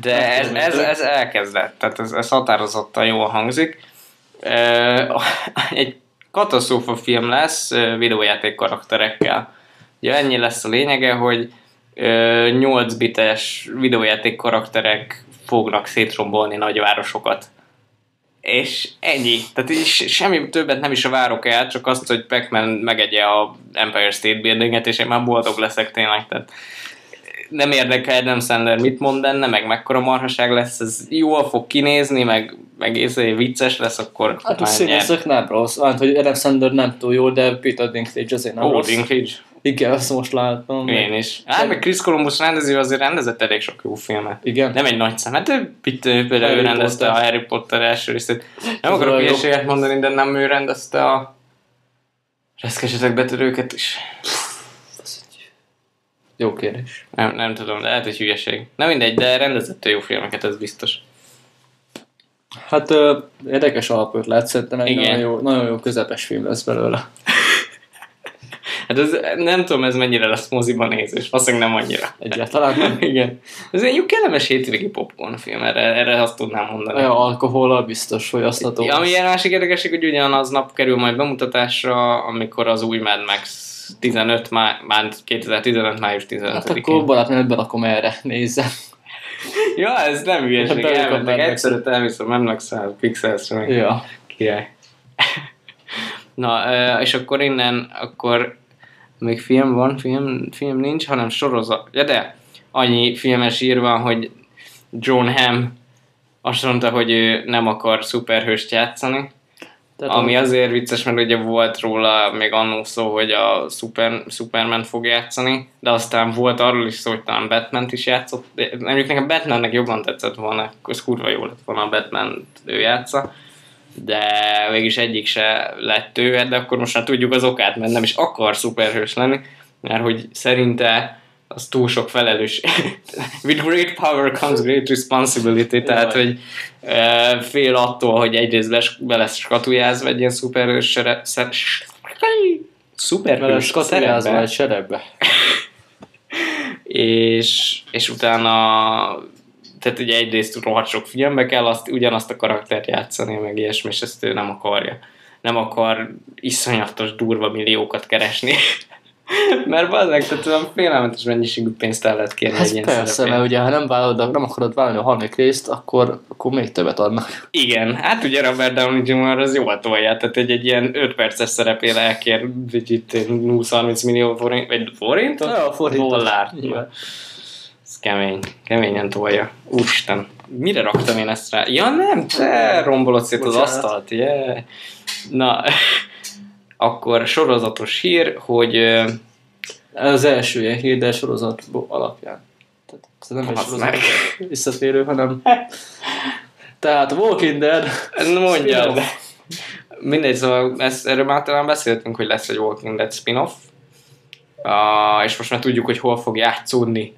de ez, ez, ez elkezdett, tehát ez, ez határozottan jól hangzik. Egy katasztrófa film lesz videójáték karakterekkel. Ugye ennyi lesz a lényege, hogy ö, 8 bites videójáték karakterek fognak szétrombolni nagyvárosokat. És ennyi. Tehát így se- semmi többet nem is várok el, csak azt, hogy Pac-Man megegye a Empire State Buildinget, és én már boldog leszek tényleg. Tehát nem érdekel Adam Sandler mit mond benne, meg mekkora marhaság lesz, ez jól fog kinézni, meg, izé vicces lesz, akkor Hát a színészek nem rossz, hát, hogy Adam Sandler nem túl jó, de Peter Dinklage azért nem Ó, rossz. Dinklage. Igen, azt most láttam. Én is. Hát, meg Chris Columbus rendező azért rendezett elég sok jó filmet. Igen. Nem egy nagy szem, hát ő, például ő rendezte Potter. a Harry Potter első részét. Nem Az akarok hülyeséget mondani, de nem ő rendezte a reszkesetek betörőket is. Jó kérdés. Nem, nem tudom, lehet, hogy hülyeség. Nem mindegy, de rendezett jó filmeket, ez biztos. Hát ö, érdekes alapötlet, szerintem egy Igen. nagyon jó, nagyon jó közepes film lesz belőle. Hát ez, nem tudom, ez mennyire lesz moziban nézés, valószínűleg nem annyira. Egyáltalán nem. Igen. Ez egy jó kellemes hétvégi popcorn film, erre, erre azt tudnám mondani. Olyan alkohollal biztos fogyasztható. Ja, ami ilyen másik érdekesség, hogy ugyanaz nap kerül majd bemutatásra, amikor az új Mad Max 15, má, már 2015. május 15 Hát akkor barátnőt berakom erre, nézze. Ja, ez nem hülyeség, Berakod elmentek. Egyszerűt elviszem Mad Max-el, Pixelsre, Ja. király. Na, és akkor innen, akkor még film van, film, film nincs, hanem sorozat. Ja, de annyi filmes ír van, hogy John Hamm azt mondta, hogy ő nem akar szuperhőst játszani. Tehát Ami azért vicces, mert ugye volt róla még annó szó, hogy a Super, Superman fog játszani, de aztán volt arról is szó, hogy talán batman is játszott. De Mondjuk nekem Batmannek jobban tetszett volna, az kurva jó lett volna a batman ő játsza, de mégis egyik se lett ő, de akkor most már tudjuk az okát, mert nem is akar szuperhős lenni, mert hogy szerinte az túl sok felelős. With great power comes great responsibility, tehát hogy e, fél attól, hogy egyrészt les, be lesz skatujázva egy ilyen szuperhős sere, szer, Vele szuperhős szerepbe, egy seregbe. és, és utána tehát ugye egyrészt rohadt sok filmbe kell azt, ugyanazt a karaktert játszani, meg ilyesmi, és ezt ő nem akarja. Nem akar iszonyatos durva milliókat keresni. Mert bazdmeg, tehát olyan félelmetes mennyiségű pénzt el lehet kérni Hát egy ilyen persze, mert ugye ha nem, vállalod, nem akarod vállalni a harmadik részt, akkor, akkor még többet adnak. Igen, hát ugye Robert Downey Jr. az jól tolja, tehát egy, egy ilyen 5 perces szerepére elkér egy itt 20-30 millió forint, vagy forintot? Ja, forintot. Dollárt. Igen. Ez kemény, keményen tolja. Úristen, mire raktam én ezt rá? Ja nem, te rombolod szét az asztalt, yeah. Na, akkor sorozatos hír, hogy Az első ilyen hír, de sorozat alapján. Tehát ez nem egy sorozat visszatérő, hanem... Tehát Walking Dead... mondjad. Spin-off. Mindegy, szóval ezt, erről már talán beszéltünk, hogy lesz egy Walking Dead spin-off, uh, és most már tudjuk, hogy hol fog játszódni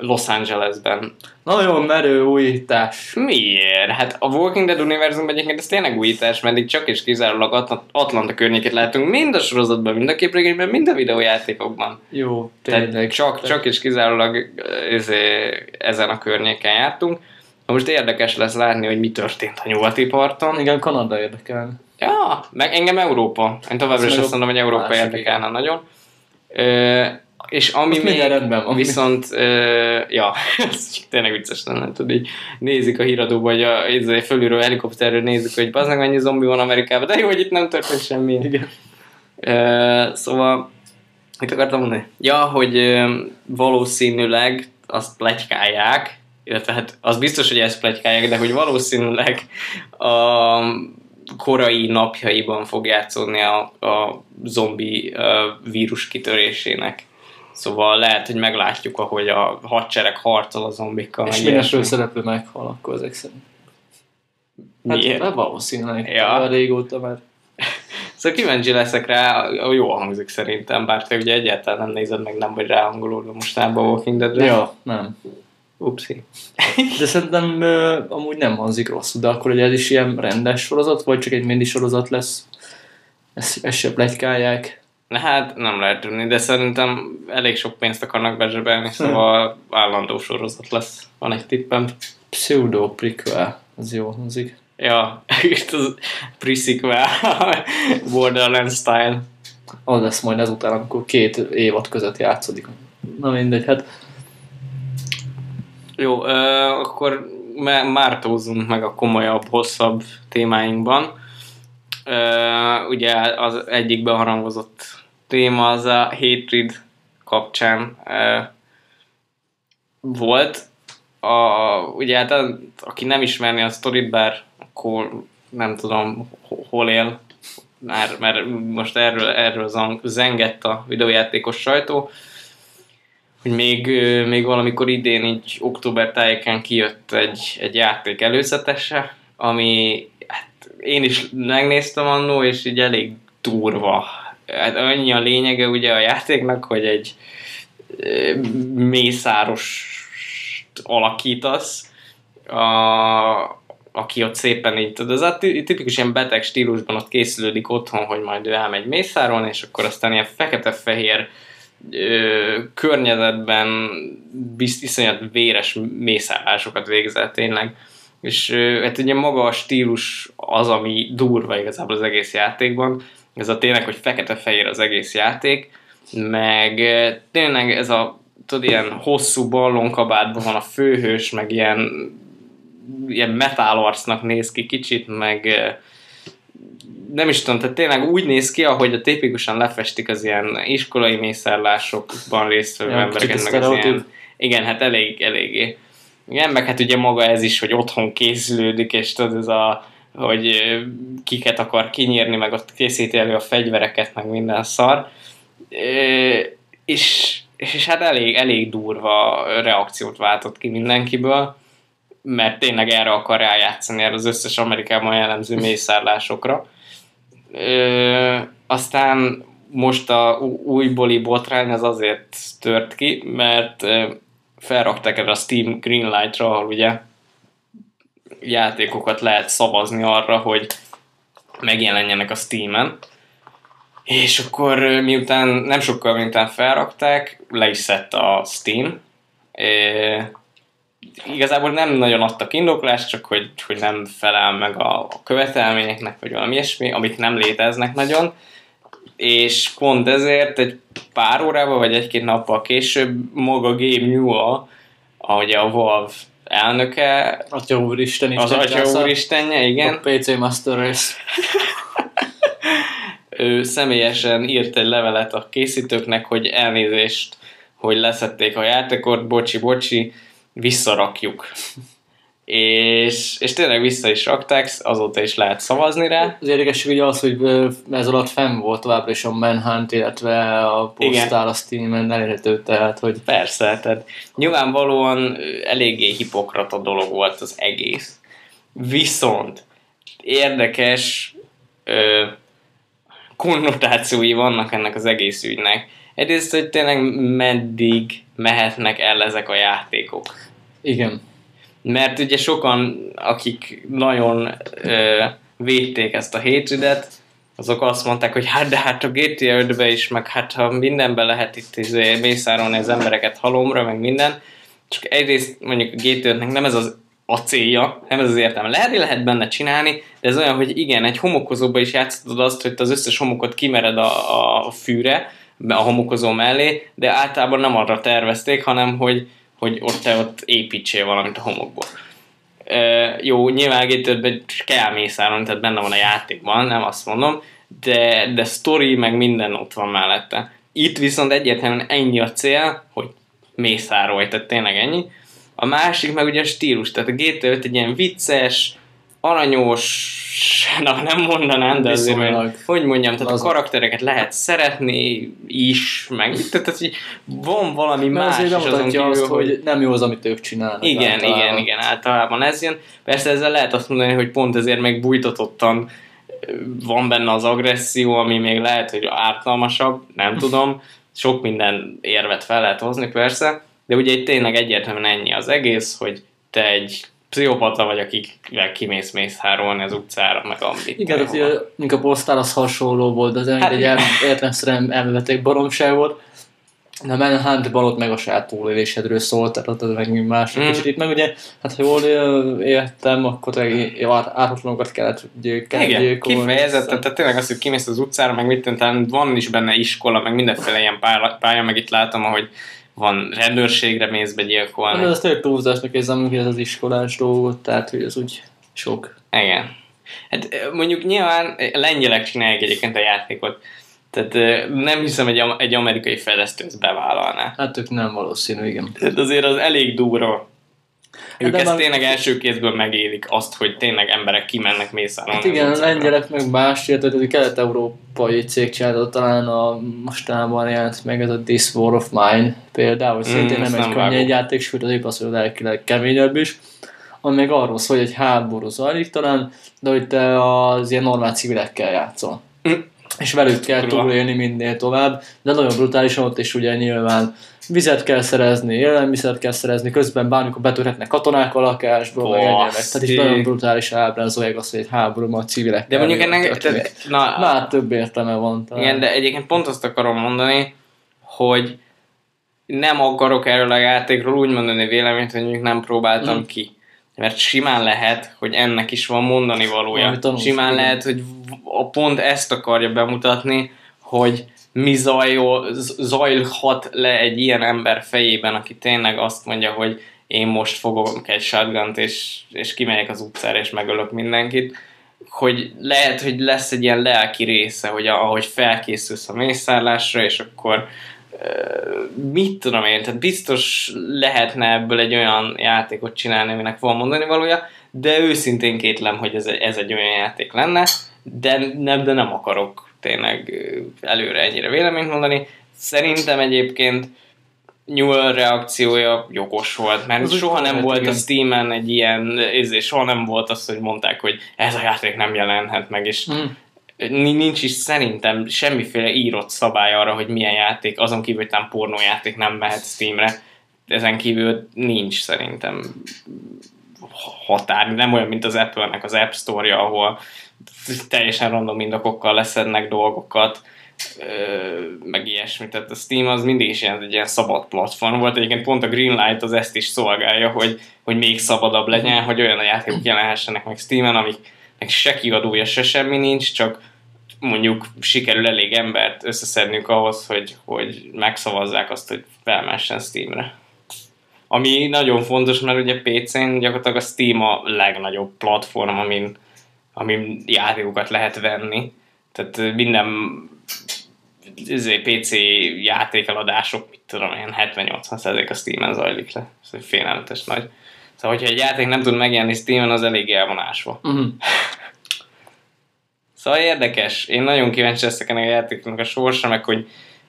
Los Angelesben. Nagyon merő újítás. Miért? Hát a Walking Dead univerzumban egyébként ez tényleg újítás, mert itt csak és kizárólag Atl- Atlanta környékét látunk mind a sorozatban, mind a képregényben, mind a videójátékokban. Jó, Tehát tényleg. csak, csak és kizárólag izé, ezen a környéken jártunk. Na most érdekes lesz látni, hogy mi történt a nyugati parton. Igen, Kanada érdekel. Ja, meg engem Európa. Én továbbra is azt mondom, hogy Európa érdekelne nagyon. Ö, és ami Ott még, rendben van. viszont, ö, ja, ez tényleg vicces lenne, tudod, így nézik a híradóba, hogy a, izé, fölülről helikopterről nézik, hogy bazdmeg mennyi zombi van Amerikában, de jó, hogy itt nem történt semmi. Igen. Ö, szóval, mit akartam mondani? Ja, hogy ö, valószínűleg azt plegykálják, illetve hát az biztos, hogy ezt plegykálják, de hogy valószínűleg a korai napjaiban fog játszódni a, a zombi ö, vírus kitörésének. Szóval lehet, hogy meglátjuk, ahogy a hadsereg harcol a zombikkal. És ilyesmi. főszereplő meghal akkor ezek szerint. Hát, Miért? hát valószínűleg. Ja. Régóta már. Szóval kíváncsi leszek rá, jól hangzik szerintem, bár te ugye egyáltalán nem nézed meg, nem vagy ráhangolódva mostában a Walking Deadre. Ja, nem. Upsi. De szerintem ö, amúgy nem hangzik rosszul, de akkor ugye ez is ilyen rendes sorozat, vagy csak egy mini sorozat lesz? Ezt, ezt se plegykálják. Na hát nem lehet tudni, de szerintem elég sok pénzt akarnak bezsebelni, szóval állandó sorozat lesz. Van egy tippem. Pseudo prequel, az jó hangzik. Ja, itt az pre-sequel, Borderlands style. Az lesz majd ezután, amikor két évad között játszódik. Na mindegy, hát Jó, ö, akkor mártózzunk meg a komolyabb, hosszabb témáinkban. Ö, ugye az egyik beharangozott téma az a Hatred kapcsán ö, volt. A, ugye hát aki nem ismerni a sztorit, bár akkor nem tudom ho- hol él, mert, mert most erről, erről zang- zengett a videójátékos sajtó, hogy még, még valamikor idén, így október tájékán kijött egy, egy játék előzetese, ami hát én is megnéztem annó, és így elég durva. Hát annyi a lényege ugye a játéknak, hogy egy mészáros alakítasz, a, aki ott szépen így, tudod, ez a ti- tipikus ilyen beteg stílusban ott készülődik otthon, hogy majd ő elmegy mészárolni, és akkor aztán ilyen fekete-fehér ö, környezetben bizt, iszonyat véres mészállásokat végzett tényleg. És ö, hát ugye maga a stílus az, ami durva igazából az egész játékban. Ez a tényleg, hogy fekete-fehér az egész játék, meg ö, tényleg ez a tudod, ilyen hosszú ballonkabátban van a főhős, meg ilyen ilyen metálarcnak néz ki kicsit, meg ö, nem is tudom, tehát tényleg úgy néz ki, ahogy a tipikusan lefestik az ilyen iskolai mészárlásokban résztvevő Ja, embereket, meg az ilyen, igen, hát elég, eléggé. Igen, meg hát ugye maga ez is, hogy otthon készülődik, és tudod, ez a hogy kiket akar kinyírni, meg ott készíti elő a fegyvereket, meg minden szar. Ö, és, és hát elég, elég durva reakciót váltott ki mindenkiből, mert tényleg erre akar rájátszani, erre az összes Amerikában jellemző mészárlásokra. Aztán most a újbóli botrány az azért tört ki, mert felrakták erre a Steam Greenlight-ra, ahol ugye játékokat lehet szavazni arra, hogy megjelenjenek a Steam-en. És akkor miután nem sokkal miután felrakták, le is szedte a Steam. Ö, igazából nem nagyon adtak indoklást, csak hogy, hogy nem felel meg a, követelményeknek, vagy valami ilyesmi, amik nem léteznek nagyon. És pont ezért egy pár órával, vagy egy-két nappal később maga Gabe Newell, ahogy a Valve elnöke, Atya úristen, az Atya Úristenje, igen, A PC Master Race. ő személyesen írt egy levelet a készítőknek, hogy elnézést, hogy leszették a játékot, bocsi, bocsi, visszarakjuk. És, és tényleg vissza is rakták, azóta is lehet szavazni rá. Az érdekesség ugye az, hogy ez alatt fenn volt továbbra is a Manhunt, illetve a postál a Steam-en elérhető, tehát hogy Persze, tehát nyilvánvalóan eléggé hipokrata dolog volt az egész. Viszont érdekes ö, konnotációi vannak ennek az egész ügynek. Egyrészt, hogy tényleg meddig mehetnek el ezek a játékok. igen. Mert ugye sokan, akik nagyon ö, védték ezt a hatridet, azok azt mondták, hogy hát de hát a GTA 5 is, meg hát ha mindenben lehet itt izé, mészárolni az embereket halomra, meg minden, csak egyrészt mondjuk a GTA 5-nek nem ez az a célja, nem ez az értelme. Lehet, lehet benne csinálni, de ez olyan, hogy igen, egy homokozóba is játszhatod azt, hogy az összes homokot kimered a, a fűre, a homokozó mellé, de általában nem arra tervezték, hanem hogy, hogy ott te ott építsél valamit a homokból. Ö, jó, nyilván GTA kell mészárolni, tehát benne van a játékban, nem azt mondom, de, de story meg minden ott van mellette. Itt viszont egyértelműen ennyi a cél, hogy mészárolj, tehát tényleg ennyi. A másik meg ugye a stílus, tehát a GTA 5 egy ilyen vicces, aranyos, na nem mondanám, de azért, Viszonylag. hogy, mondjam, tehát Laza. a karaktereket lehet szeretni is, meg tehát, tehát hogy van valami Mert más azért azon kívül, azt, hogy nem jó az, amit ők csinálnak. igen, általában. igen, igen, általában ez jön. Persze ezzel lehet azt mondani, hogy pont ezért meg bújtatottan ö, van benne az agresszió, ami még lehet, hogy ártalmasabb, nem tudom. Sok minden érvet fel lehet hozni persze, de ugye itt tényleg egyértelműen ennyi az egész, hogy te egy pszichopata vagy, akikvel kimész mész hárolni az utcára, meg amit. Igen, tehát ugye, mint a posztál az hasonló volt, de az Hát egy értelemszerűen elmeveték baromság volt. De a Manhuntban ott meg a saját túlélésedről szólt, tehát ott az meg más. Mm. Kicsit itt meg ugye, hát ha jól értem, akkor tényleg ár- ártatlanokat kellett győ- kellett Igen, kifejezetten, tehát tényleg az, hogy kimész az utcára, meg mit talán van is benne iskola, meg mindenféle ilyen pálya meg itt látom, ahogy van rendőrségre mész be De gyilkolni. ez tényleg túlzásnak érzem, hogy ez az iskolás dolgot, tehát hogy ez úgy sok. Igen. Hát mondjuk nyilván lengyelek csinálják egyébként a játékot. Tehát nem hiszem, am- egy amerikai fejlesztő ezt bevállalná. Hát ők nem valószínű, igen. Tehát azért az elég durva. Ők de ezt már- tényleg első kézből megélik, azt, hogy tényleg emberek kimennek mészárolni. Hát igen, a lengyelek meg más, illetve egy kelet-európai cég csinálta, talán a mostanában jelent meg ez a This War of Mine például, hogy Mm, szintén nem egy könnyű játék, sőt az épp az, hogy lelkileg keményebb is, ami meg arról szól, hogy egy háború zajlik talán, de hogy te az ilyen normál civilekkel játszol. Mm. És velük kell túlélni minél tovább, de nagyon brutálisan ott is ugye nyilván vizet kell szerezni, élelmiszert kell szerezni, közben bármikor betörhetnek katonák a lakásba, meg. Tehát is nagyon brutális ábrázolják azt, hogy egy háborúban a civilek. De mondjuk ennek, tehát, na, Már több értelme van. Talán. Igen, de egyébként pont azt akarom mondani, hogy nem akarok erről a játékról úgy mondani véleményt, hogy mondjuk nem próbáltam Mm. ki. Mert simán lehet, hogy ennek is van mondani valója. Simán lehet, hogy a pont ezt akarja bemutatni, hogy mi zajol, zajlhat le egy ilyen ember fejében, aki tényleg azt mondja, hogy én most fogok egy shotgunt, és, és kimegyek az utcára, és megölök mindenkit hogy lehet, hogy lesz egy ilyen lelki része, hogy ahogy felkészülsz a mészárlásra, és akkor mit tudom én, tehát biztos lehetne ebből egy olyan játékot csinálni, aminek van mondani valója, de őszintén kétlem, hogy ez, ez egy olyan játék lenne, de nem, de nem akarok tényleg előre ennyire véleményt mondani. Szerintem egyébként Newell reakciója jogos volt, mert Az soha nem volt igen. a Steam-en egy ilyen, és soha nem volt az, hogy mondták, hogy ez a játék nem jelenhet meg, és Mm. Ni- nincs is szerintem semmiféle írott szabály arra, hogy milyen játék, azon kívül, hogy nem pornójáték nem mehet Steamre. Ezen kívül nincs szerintem határ. Nem olyan, mint az Apple-nek az App Store-ja, ahol teljesen random indokokkal leszednek dolgokat, meg ilyesmi. Tehát a Steam az mindig is ilyen, egy ilyen szabad platform volt. Egyébként pont a Greenlight az ezt is szolgálja, hogy, hogy még szabadabb legyen, hogy olyan a játékok jelenhessenek meg Steam-en, amiknek se kiadója, se semmi nincs, csak mondjuk sikerül elég embert összeszednünk ahhoz, hogy, hogy megszavazzák azt, hogy felmessen Steamre. Ami nagyon fontos, mert ugye PC-n gyakorlatilag a Steam a legnagyobb platform, amin, amin játékokat lehet venni. Tehát minden izé, PC játékeladások, mit tudom én, 70-80% a Steam-en zajlik le. Ez egy félelmetes nagy. Szóval, hogyha egy játék nem tud megjelenni Steam-en, az elég elvonásva. Mm. Szóval érdekes. Én nagyon kíváncsi leszek ennek a játéknak a sorsa, meg hogy,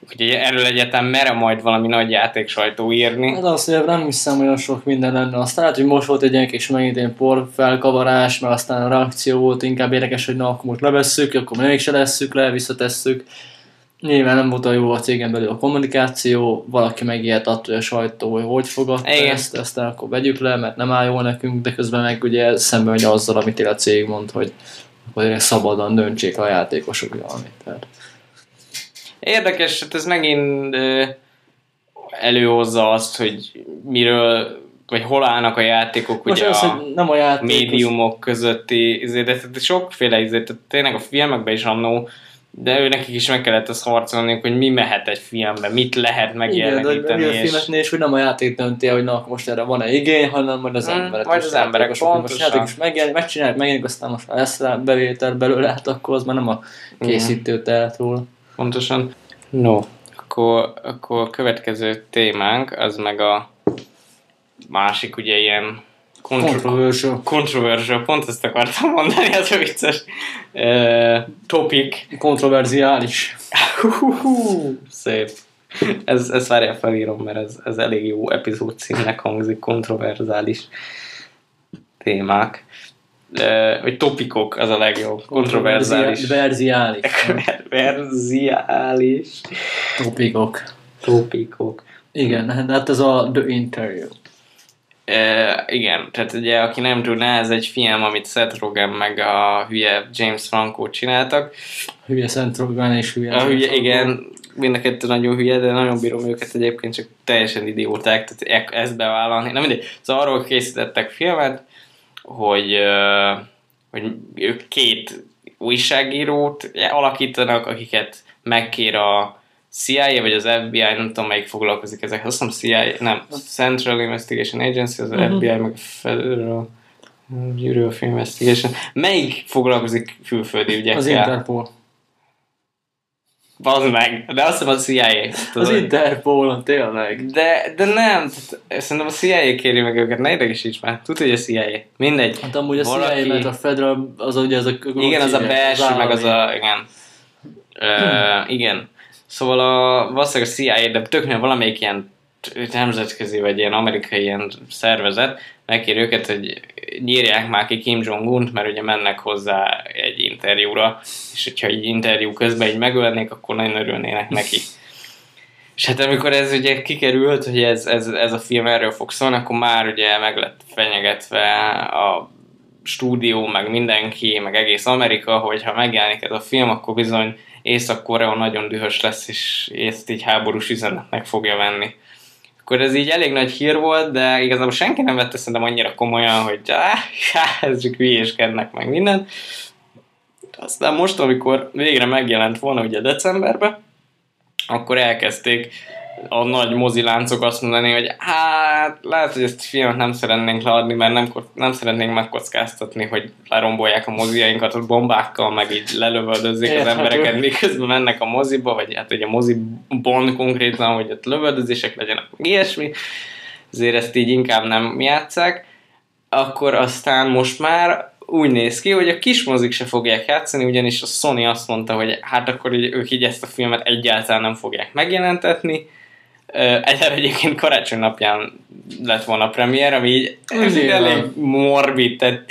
hogy erről egyetem mere majd valami nagy játék sajtó írni. Hát azt mondja, nem hiszem olyan sok minden lenne. Aztán lehet, hogy most volt egy ilyen kis megint ilyen por felkavarás, mert aztán a reakció volt inkább érdekes, hogy na akkor most levesszük, akkor mégse lesszük le, visszatesszük. Nyilván nem volt olyan jó a cégen belül a kommunikáció, valaki megijedt attól, hogy a sajtó, hogy hogy fogadta Igen. ezt, ezt akkor vegyük le, mert nem áll jól nekünk, de közben meg ugye szembe megy azzal, amit a cég mond, hogy hogy szabadon döntsék a játékosok valamit. Tehát. Érdekes, hát ez megint előhozza azt, hogy miről, vagy hol állnak a játékok Most ugye az, a nem a játék, médiumok közötti, de sokféle tehát tényleg a filmekben is annó, de ő nekik is meg kellett azt harcolni, hogy mi mehet egy filmbe, mit lehet Igen, de hogy megjeleníteni, a és filmeknél is, hogy nem a játék dönti hogy na, most erre van-e igény, hanem majd az Mm, emberek. majd az emberek, játékosok, Most pontosan. játék is megjelenik, megcsinálják, megjelenik, aztán most már lesz rá bevétel belőle, hát akkor az már nem a készítő tehet róla. Pontosan. No, akkor, akkor a következő témánk, az meg a másik ugye ilyen kontro- Controversial. controversial, pont ezt akartam mondani, az a vicces uh, topic. Kontroverziális. Szép. Ez, ez várjál felírom, mert ez, ez elég jó epizód címnek hangzik, kontroverzális témák. Uh, vagy topikok, az a legjobb. Kontroverzális. Verziális. Kontroverziális Topikok. topikok. Igen, hát ez a The Interview. E, igen, tehát ugye, aki nem tudná, ez egy film, amit Seth Rogen meg a hülye James Franco csináltak. Hülye Szent Rogan és hülye. A hülye, igen, mind a kettő nagyon hülye, de nagyon bírom őket egyébként, csak teljesen idióták, tehát e- ezt bevállalni. Nem mindegy. Szóval arról készítettek filmet, hogy, hogy ők két újságírót alakítanak, akiket megkér a CIA vagy az FBI, nem tudom melyik foglalkozik ezek, azt hiszem CIA, nem, Central Investigation Agency, az Mhm. FBI, meg Federal Bureau of Investigation. Melyik foglalkozik külföldi ügyekkel? Az Interpol. Bazd meg, de azt hiszem a CIA. Az tudod. Interpol, tényleg. De, de nem, tehát szerintem a CIA kéri meg őket, ne idegesíts már. Tudod, hogy a CIA. Mindegy. Hát amúgy a Valaki- CIA, mert a Federal, az ugye ez a... Igen, az a belső, meg az a... Igen. Ö, igen. Szóval a, valószínűleg a CIA, de töknél valamelyik ilyen nemzetközi, vagy ilyen amerikai ilyen szervezet megkér őket, hogy nyírják már ki Kim Jong-unt, mert ugye mennek hozzá egy interjúra, és hogyha egy interjú közben így megölnék, akkor nagyon örülnének neki. És hát amikor ez ugye kikerült, hogy ez, ez, ez a film erről fog szólni, akkor már ugye meg lett fenyegetve a stúdió, meg mindenki, meg egész Amerika, hogy ha megjelenik ez a film, akkor bizony Észak-Korea nagyon dühös lesz, és ezt így háborús üzenetnek fogja venni. Akkor ez így elég nagy hír volt, de igazából senki nem vette szerintem annyira komolyan, hogy áh, ez csak hülyéskednek meg minden. Aztán most, amikor végre megjelent volna ugye decemberben, akkor elkezdték a nagy moziláncok azt mondani, hogy hát lehet, hogy ezt a filmet nem szeretnénk leadni, mert nem, nem szeretnénk megkockáztatni, hogy lerombolják a moziainkat a bombákkal, meg így lelövöldözzék az embereket, miközben mennek a moziba, vagy hát ugye a moziban konkrétan, hogy ott lövöldözések legyenek, meg ilyesmi. Ezért ezt így inkább nem játszák. akkor aztán most már úgy néz ki, hogy a kis mozik se fogják játszani, ugyanis a Sony azt mondta, hogy hát akkor így, ők így ezt a filmet egyáltalán nem fogják megjelentetni. Egyre egyébként karácsony napján lett volna a premier, ami így, ez így elég morbid, tehát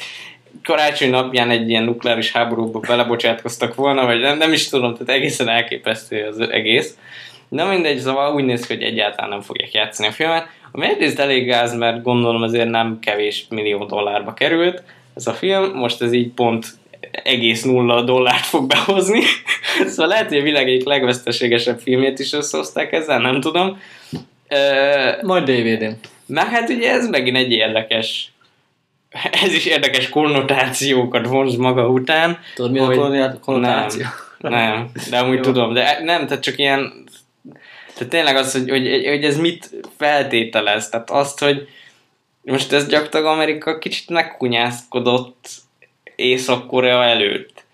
karácsony napján egy ilyen nukleáris háborúba belebocsátkoztak volna, vagy nem, nem is tudom, tehát egészen elképesztő az egész. De mindegy, szóval úgy néz ki, hogy egyáltalán nem fogják játszani a filmet. Ami egyrészt elég gáz, mert gondolom azért nem kevés millió dollárba került ez a film, most ez így pont egész nulla dollárt fog behozni. szóval lehet, hogy a világ egyik legveszteségesebb filmjét is összehozták ezzel, nem tudom. Majd DVD-n. Mert hát ugye ez megint egy érdekes ez is érdekes konnotációkat vonz maga után. Tudod, mi a konnotáció? Nem, nem, de amúgy Jó. tudom, de nem, tehát csak ilyen tehát tényleg az, hogy, hogy, hogy ez mit feltételez, tehát azt, hogy most ez gyakorlatilag Amerika kicsit megkunyászkodott Észak-Korea előtt,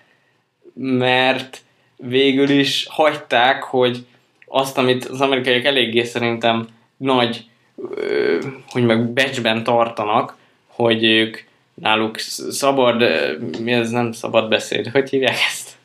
mert végül is hagyták, hogy azt, amit az amerikaiak eléggé szerintem nagy, hogy meg becsben tartanak, hogy ők náluk szabad, mi ez nem szabad beszéd, hogy hívják ezt?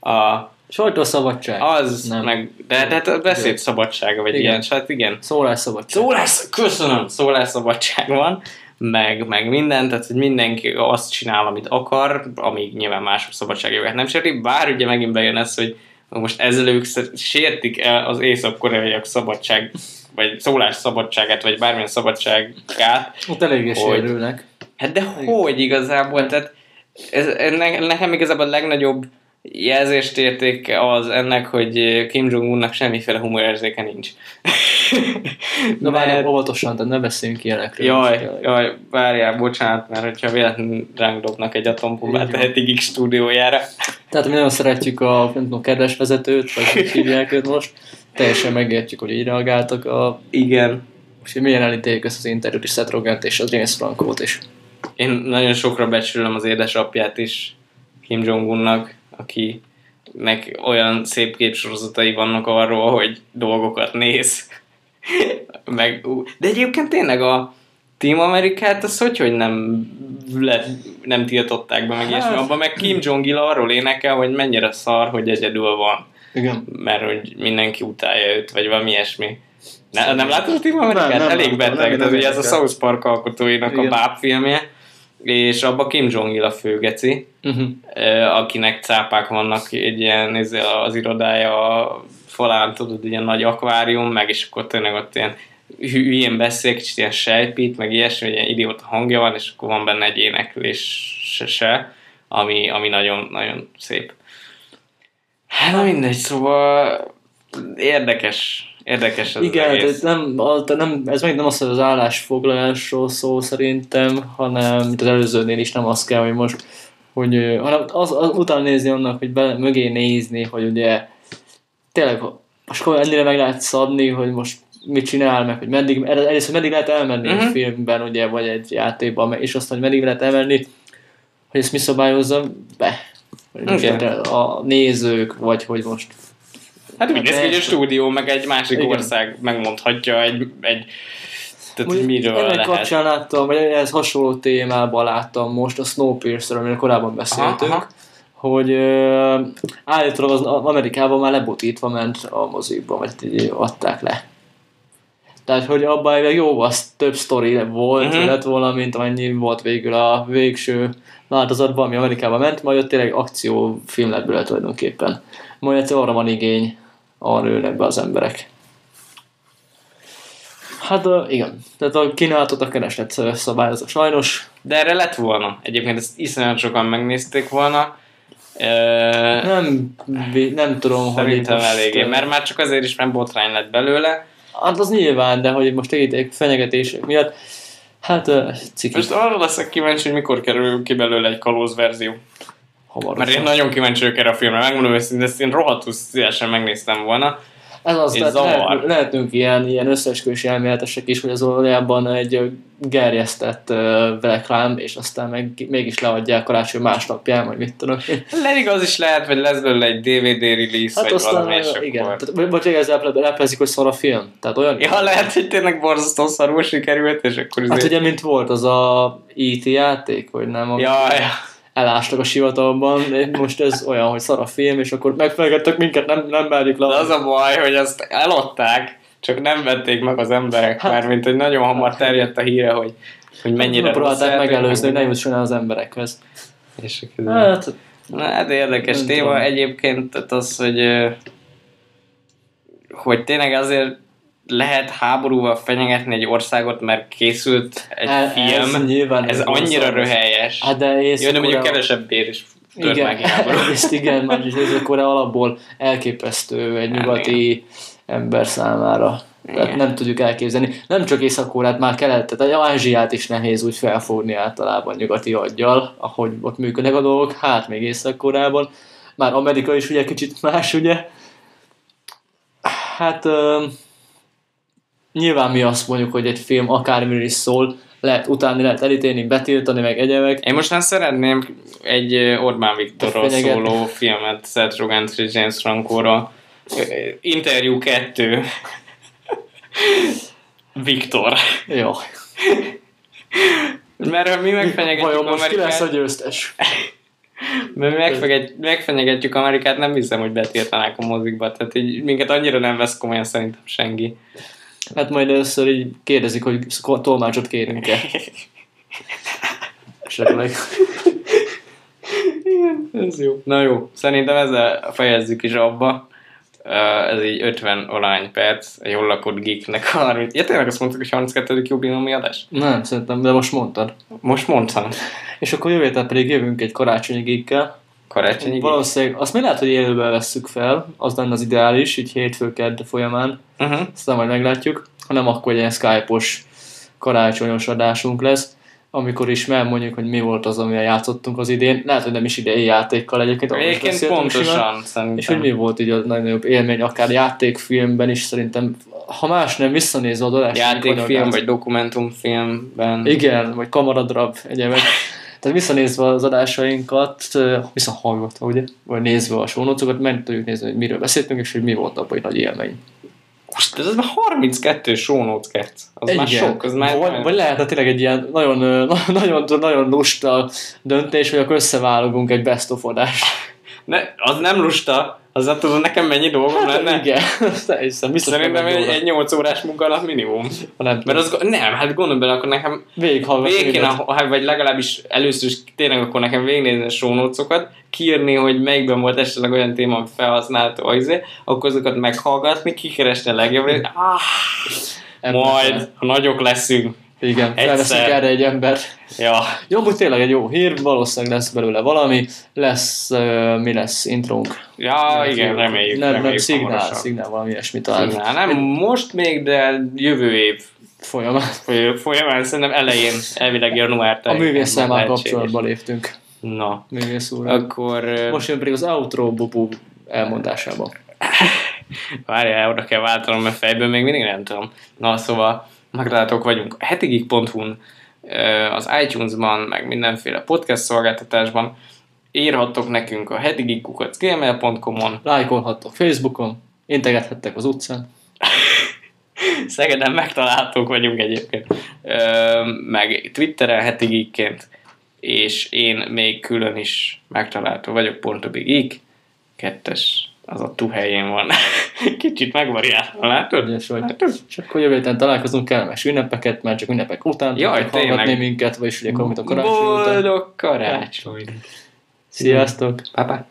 A Sajtószabadság. Az, nem. meg, de, de, de beszéd szabadsága, vagy igen. ilyen, hát igen. Szólásszabadság. Szólás, köszönöm, szólásszabadság van, meg, meg minden, tehát hogy mindenki azt csinál, amit akar, amíg nyilván mások szabadságjogát nem sérti, bár ugye megint bejön ez, hogy most ezzel ők sértik el az észak-koreaiak szabadság, vagy szólás szabadságát, vagy bármilyen szabadságát. Ott eléggé hogy, sérülnek. Hát de Igen. hogy igazából, tehát ez, nekem igazából a legnagyobb jelzést érték az ennek, hogy Kim Jong-unnak semmiféle humorérzéke nincs. Na mert... várjál, óvatosan, tehát ne beszéljünk ilyenekről. Jaj, jaj, várjál, bocsánat, mert hogyha véletlenül ránk dobnak egy atombombát tehetik X stúdiójára. Tehát mi nagyon szeretjük a nem tudom, kedves vezetőt, vagy hogy hívják őt most. Teljesen megértjük, hogy így reagáltak a... Igen. Úgyhogy milyen elítéljük ezt az interjút is, Seth Rogent és a James Franco-t is. Én nagyon sokra becsülöm az édesapját is Kim Jong-unnak akinek olyan szép képsorozatai vannak arról, hogy dolgokat néz. Meg, de egyébként tényleg a Team Amerikát, az hogy, hogy nem, le, nem tiltották be meg hát, ilyesmi. Abban meg Kim Jong-il arról énekel, hogy mennyire szar, hogy egyedül van. Igen. Mert hogy mindenki utálja őt, vagy valami ilyesmi. Ne, nem látod a Team Amerikát? Nem, nem Elég beteg. Ez ugye ez a South Park alkotóinak Igen. a báb filmje és abban Kim Jong-il a főgeci, uh-huh. akinek cápák vannak egy ilyen izé, az irodája a falán, tudod, ilyen nagy akvárium, meg és akkor tényleg ott ilyen hülyén beszél, kicsit ilyen sejpít, meg ilyesmi, ilyen idióta hangja van, és akkor van benne egy éneklés se, se ami, ami nagyon, nagyon szép. Hát na mindegy, szóval érdekes, Érdekes ez Igen, az nem, nem, ez még nem az, hogy az állásfoglalásról szól szerintem, hanem mint az előzőnél is nem az kell, hogy most hogy, hanem az, az utána nézni annak, hogy be, mögé nézni, hogy ugye tényleg most ennyire meg lehet szadni, hogy most mit csinál, meg hogy meddig, először meddig lehet elmenni uh-huh. egy mhm. filmben, ugye, vagy egy játékban, és aztán, hogy meddig lehet elmenni, hogy ezt mi szabályozza be. Okay. A nézők, vagy hogy most Hát úgy néz ki, hogy a stúdió, meg egy másik Igen. ország megmondhatja egy, egy tehát hogy miről ennek lehet. kapcsán láttam, vagy ez hasonló témában láttam most a Snowpiercer, amiről korábban beszéltünk, aha, aha. hogy uh, állítólag az Amerikában már lebutítva ment a mozikba, vagy így adták le. Tehát, hogy abban egy jó, az több sztori volt, uh-huh. lett volna, mint annyi volt végül a végső változatban, ami Amerikában ment, majd ott tényleg akciófilm lett belőle tulajdonképpen. Majd egyszer arra van igény, arra ülnek be az emberek. Hát igen, tehát a kínálatot a kereslet szabályozza sajnos. De erre lett volna. Egyébként ezt iszonyat sokan megnézték volna. Nem, nem tudom, Szerintem hogy eléggé, mert már csak azért is, mert botrány lett belőle. Hát az nyilván, de hogy most egy fenyegetések miatt, hát ciki. Most arra leszek kíváncsi, hogy mikor kerül ki belőle egy kalóz verzió. Hamarosan. Mert én nagyon kíváncsi vagyok erre a filmre, megmondom őszintén, ezt én rohadtul szívesen megnéztem volna. Ez az, tehát lehet, lehetünk ilyen, ilyen összeesküvés elméletesek is, hogy az valójában egy gerjesztett uh, reklám, és aztán meg, mégis leadják karácsony másnapján, vagy mit tudom én. Az is lehet, hogy lesz belőle egy DVD release, Hát vagy aztán, valami, és igen, akkor... tehát, vagy- ezzel leplezik, hogy szar a film. Tehát olyan, Ja, lehet, hogy tényleg borzasztó szarul sikerült, és akkor hát izé- ugye, mint volt az a E.T. játék, vagy nem, ami Ja, ja. Elástak a sivatagban, most ez olyan, hogy szar a film, és akkor megfelegettek minket, nem, nem várjuk le. De az a baj, hogy azt eladták, csak nem vették meg az emberek, Hát- hát, mint hogy nagyon hamar terjedt a híre, hogy, hogy mennyire Nem próbálták megelőzni, hogy ne jusson el az emberekhez. És Hát, Na, hát érdekes téma tudom. egyébként az, hogy hogy tényleg azért lehet háborúval fenyegetni egy országot, mert készült egy e- film. ez nyilván Ez annyira röhelyes. Hát de Jó, de mondjuk kevesebb bér is tört Igen, egyrészt igen, másrészt Észak-Korea alapból elképesztő egy Hát nyugati ember számára. Tehát Igen. nem tudjuk elképzelni. Nem csak észak már kelet, tehát Ázsiát is nehéz úgy felfogni általában nyugati aggyal, ahogy ott működnek a dolgok, hát még észak Már Amerika is ugye kicsit más, ugye. Hát ö, nyilván mi azt mondjuk, hogy egy film akármiről is szól, lehet utálni, lehet elítélni, betiltani, meg egyebek. Én most nem szeretném egy Orbán Viktorról szóló filmet Seth Rogen és James Franco-ra. Ö, Interjú 2. Viktor. Jó. Mert ha mi megfenyegetjük Vajon most ki lesz a Amerikát, győztes? mert mi megfenyegetjük Amerikát, nem hiszem, hogy betiltanák a mozikba. Tehát így minket annyira nem vesz komolyan szerintem senki. Hát majd először így kérdezik, hogy tolmácsot kérünk-e. Esetleg. Igen, ez jó. Na jó, szerintem ezzel fejezzük is abba. Ez így 50 alány perc, egy jól lakott geeknek a 30... Ja, tényleg azt mondtuk, hogy 32. jubileumi adás? Nem, szerintem, de most mondtad. Most mondtam. És akkor jövő héten pedig jövünk egy karácsonyi geekkel. Karácsonyi geek. Valószínűleg, azt még lehet, hogy élőben vesszük fel, az lenne az ideális, így hétfő kedd folyamán. Uh-huh. Aztán majd meglátjuk. Ha nem, akkor egy ilyen Skype-os karácsonyos adásunk lesz, amikor is elmondjuk, hogy mi volt az, amivel játszottunk az idén. Lehet, hogy nem is idei játékkal egyébként. Egyébként simán. pontosan szerintem. És hogy mi volt így a legnagyobb élmény, akár játékfilmben is szerintem, ha más nem, visszanézve az adást. Játékfilm vagy dokumentumfilmben. Igen, vagy kamaradrab, egyébként. Tehát visszanézve az adásainkat, visszahallgatva, ugye, vagy nézve a sónocokat, meg tudjuk nézni, hogy miről beszéltünk, és hogy mi volt abban egy nagy élmény. Most ez már 32 show notes kert. Az már Igen. sok, az már... vagy, vagy lehetne tényleg egy ilyen nagyon, nagyon, nagyon lusta döntés, hogy akkor összeválogunk egy best of adást. Ne, az nem lusta, azzal tudod nekem mennyi dolgom lenne? Hát Igen, teljesen biztos Szerintem nem egy, egy, egy 8 órás munka alatt minimum. nem Mert az, nem, hát gondolj bele, akkor nekem mindent. ha- vagy legalábbis először is tényleg akkor nekem végignézni a notes-okat, kiírni, hogy melyikben volt esetleg olyan téma, amit felhasználta, vagy izé, akkor azokat meghallgatni, kikeresni a legjobb. Ah, majd, ha nagyok leszünk. Igen, felveszünk erre egy embert. Ja, Jó, amúgy tényleg egy jó hír, valószínűleg lesz belőle valami, lesz, uh, mi lesz, intrónk. ja igen, reméljük. Nem, nem, reméljük szignál, hamarosan. szignál, valami ilyesmi talán. Szignál. Nem most még, de jövő év Folyamán. foly- folyamán, szerintem elején, elvileg január A művésszel már kapcsolatba léptünk. Na, Művész úr. akkor Most jön pedig az outro bubu elmondásába. várjál, oda kell váltanom, mert fejből még mindig nem tudom. Na, szóval megtaláltok vagyunk a hetigig.hu-n, az iTunes-ban, meg mindenféle podcast szolgáltatásban. Írhattok nekünk a hetigig.gmail.com-on, Lájkolhattok Facebookon, integethettek az utcán. Szegeden megtalálhatók vagyunk egyébként, meg Twitteren hetigigként, és én még külön is megtalálható vagyok, Pontobi Geek, kettes, az a tu helyén van. Kicsit megvariáltam, látod? Ügyes vagy. Látod? És akkor jövő héten találkozunk kellemes ünnepeket, mert csak ünnepek után Jaj, hallgatni minket, vagyis ugye akkor, mint a karácsony után. Boldog karácsony! Sziasztok! Papa!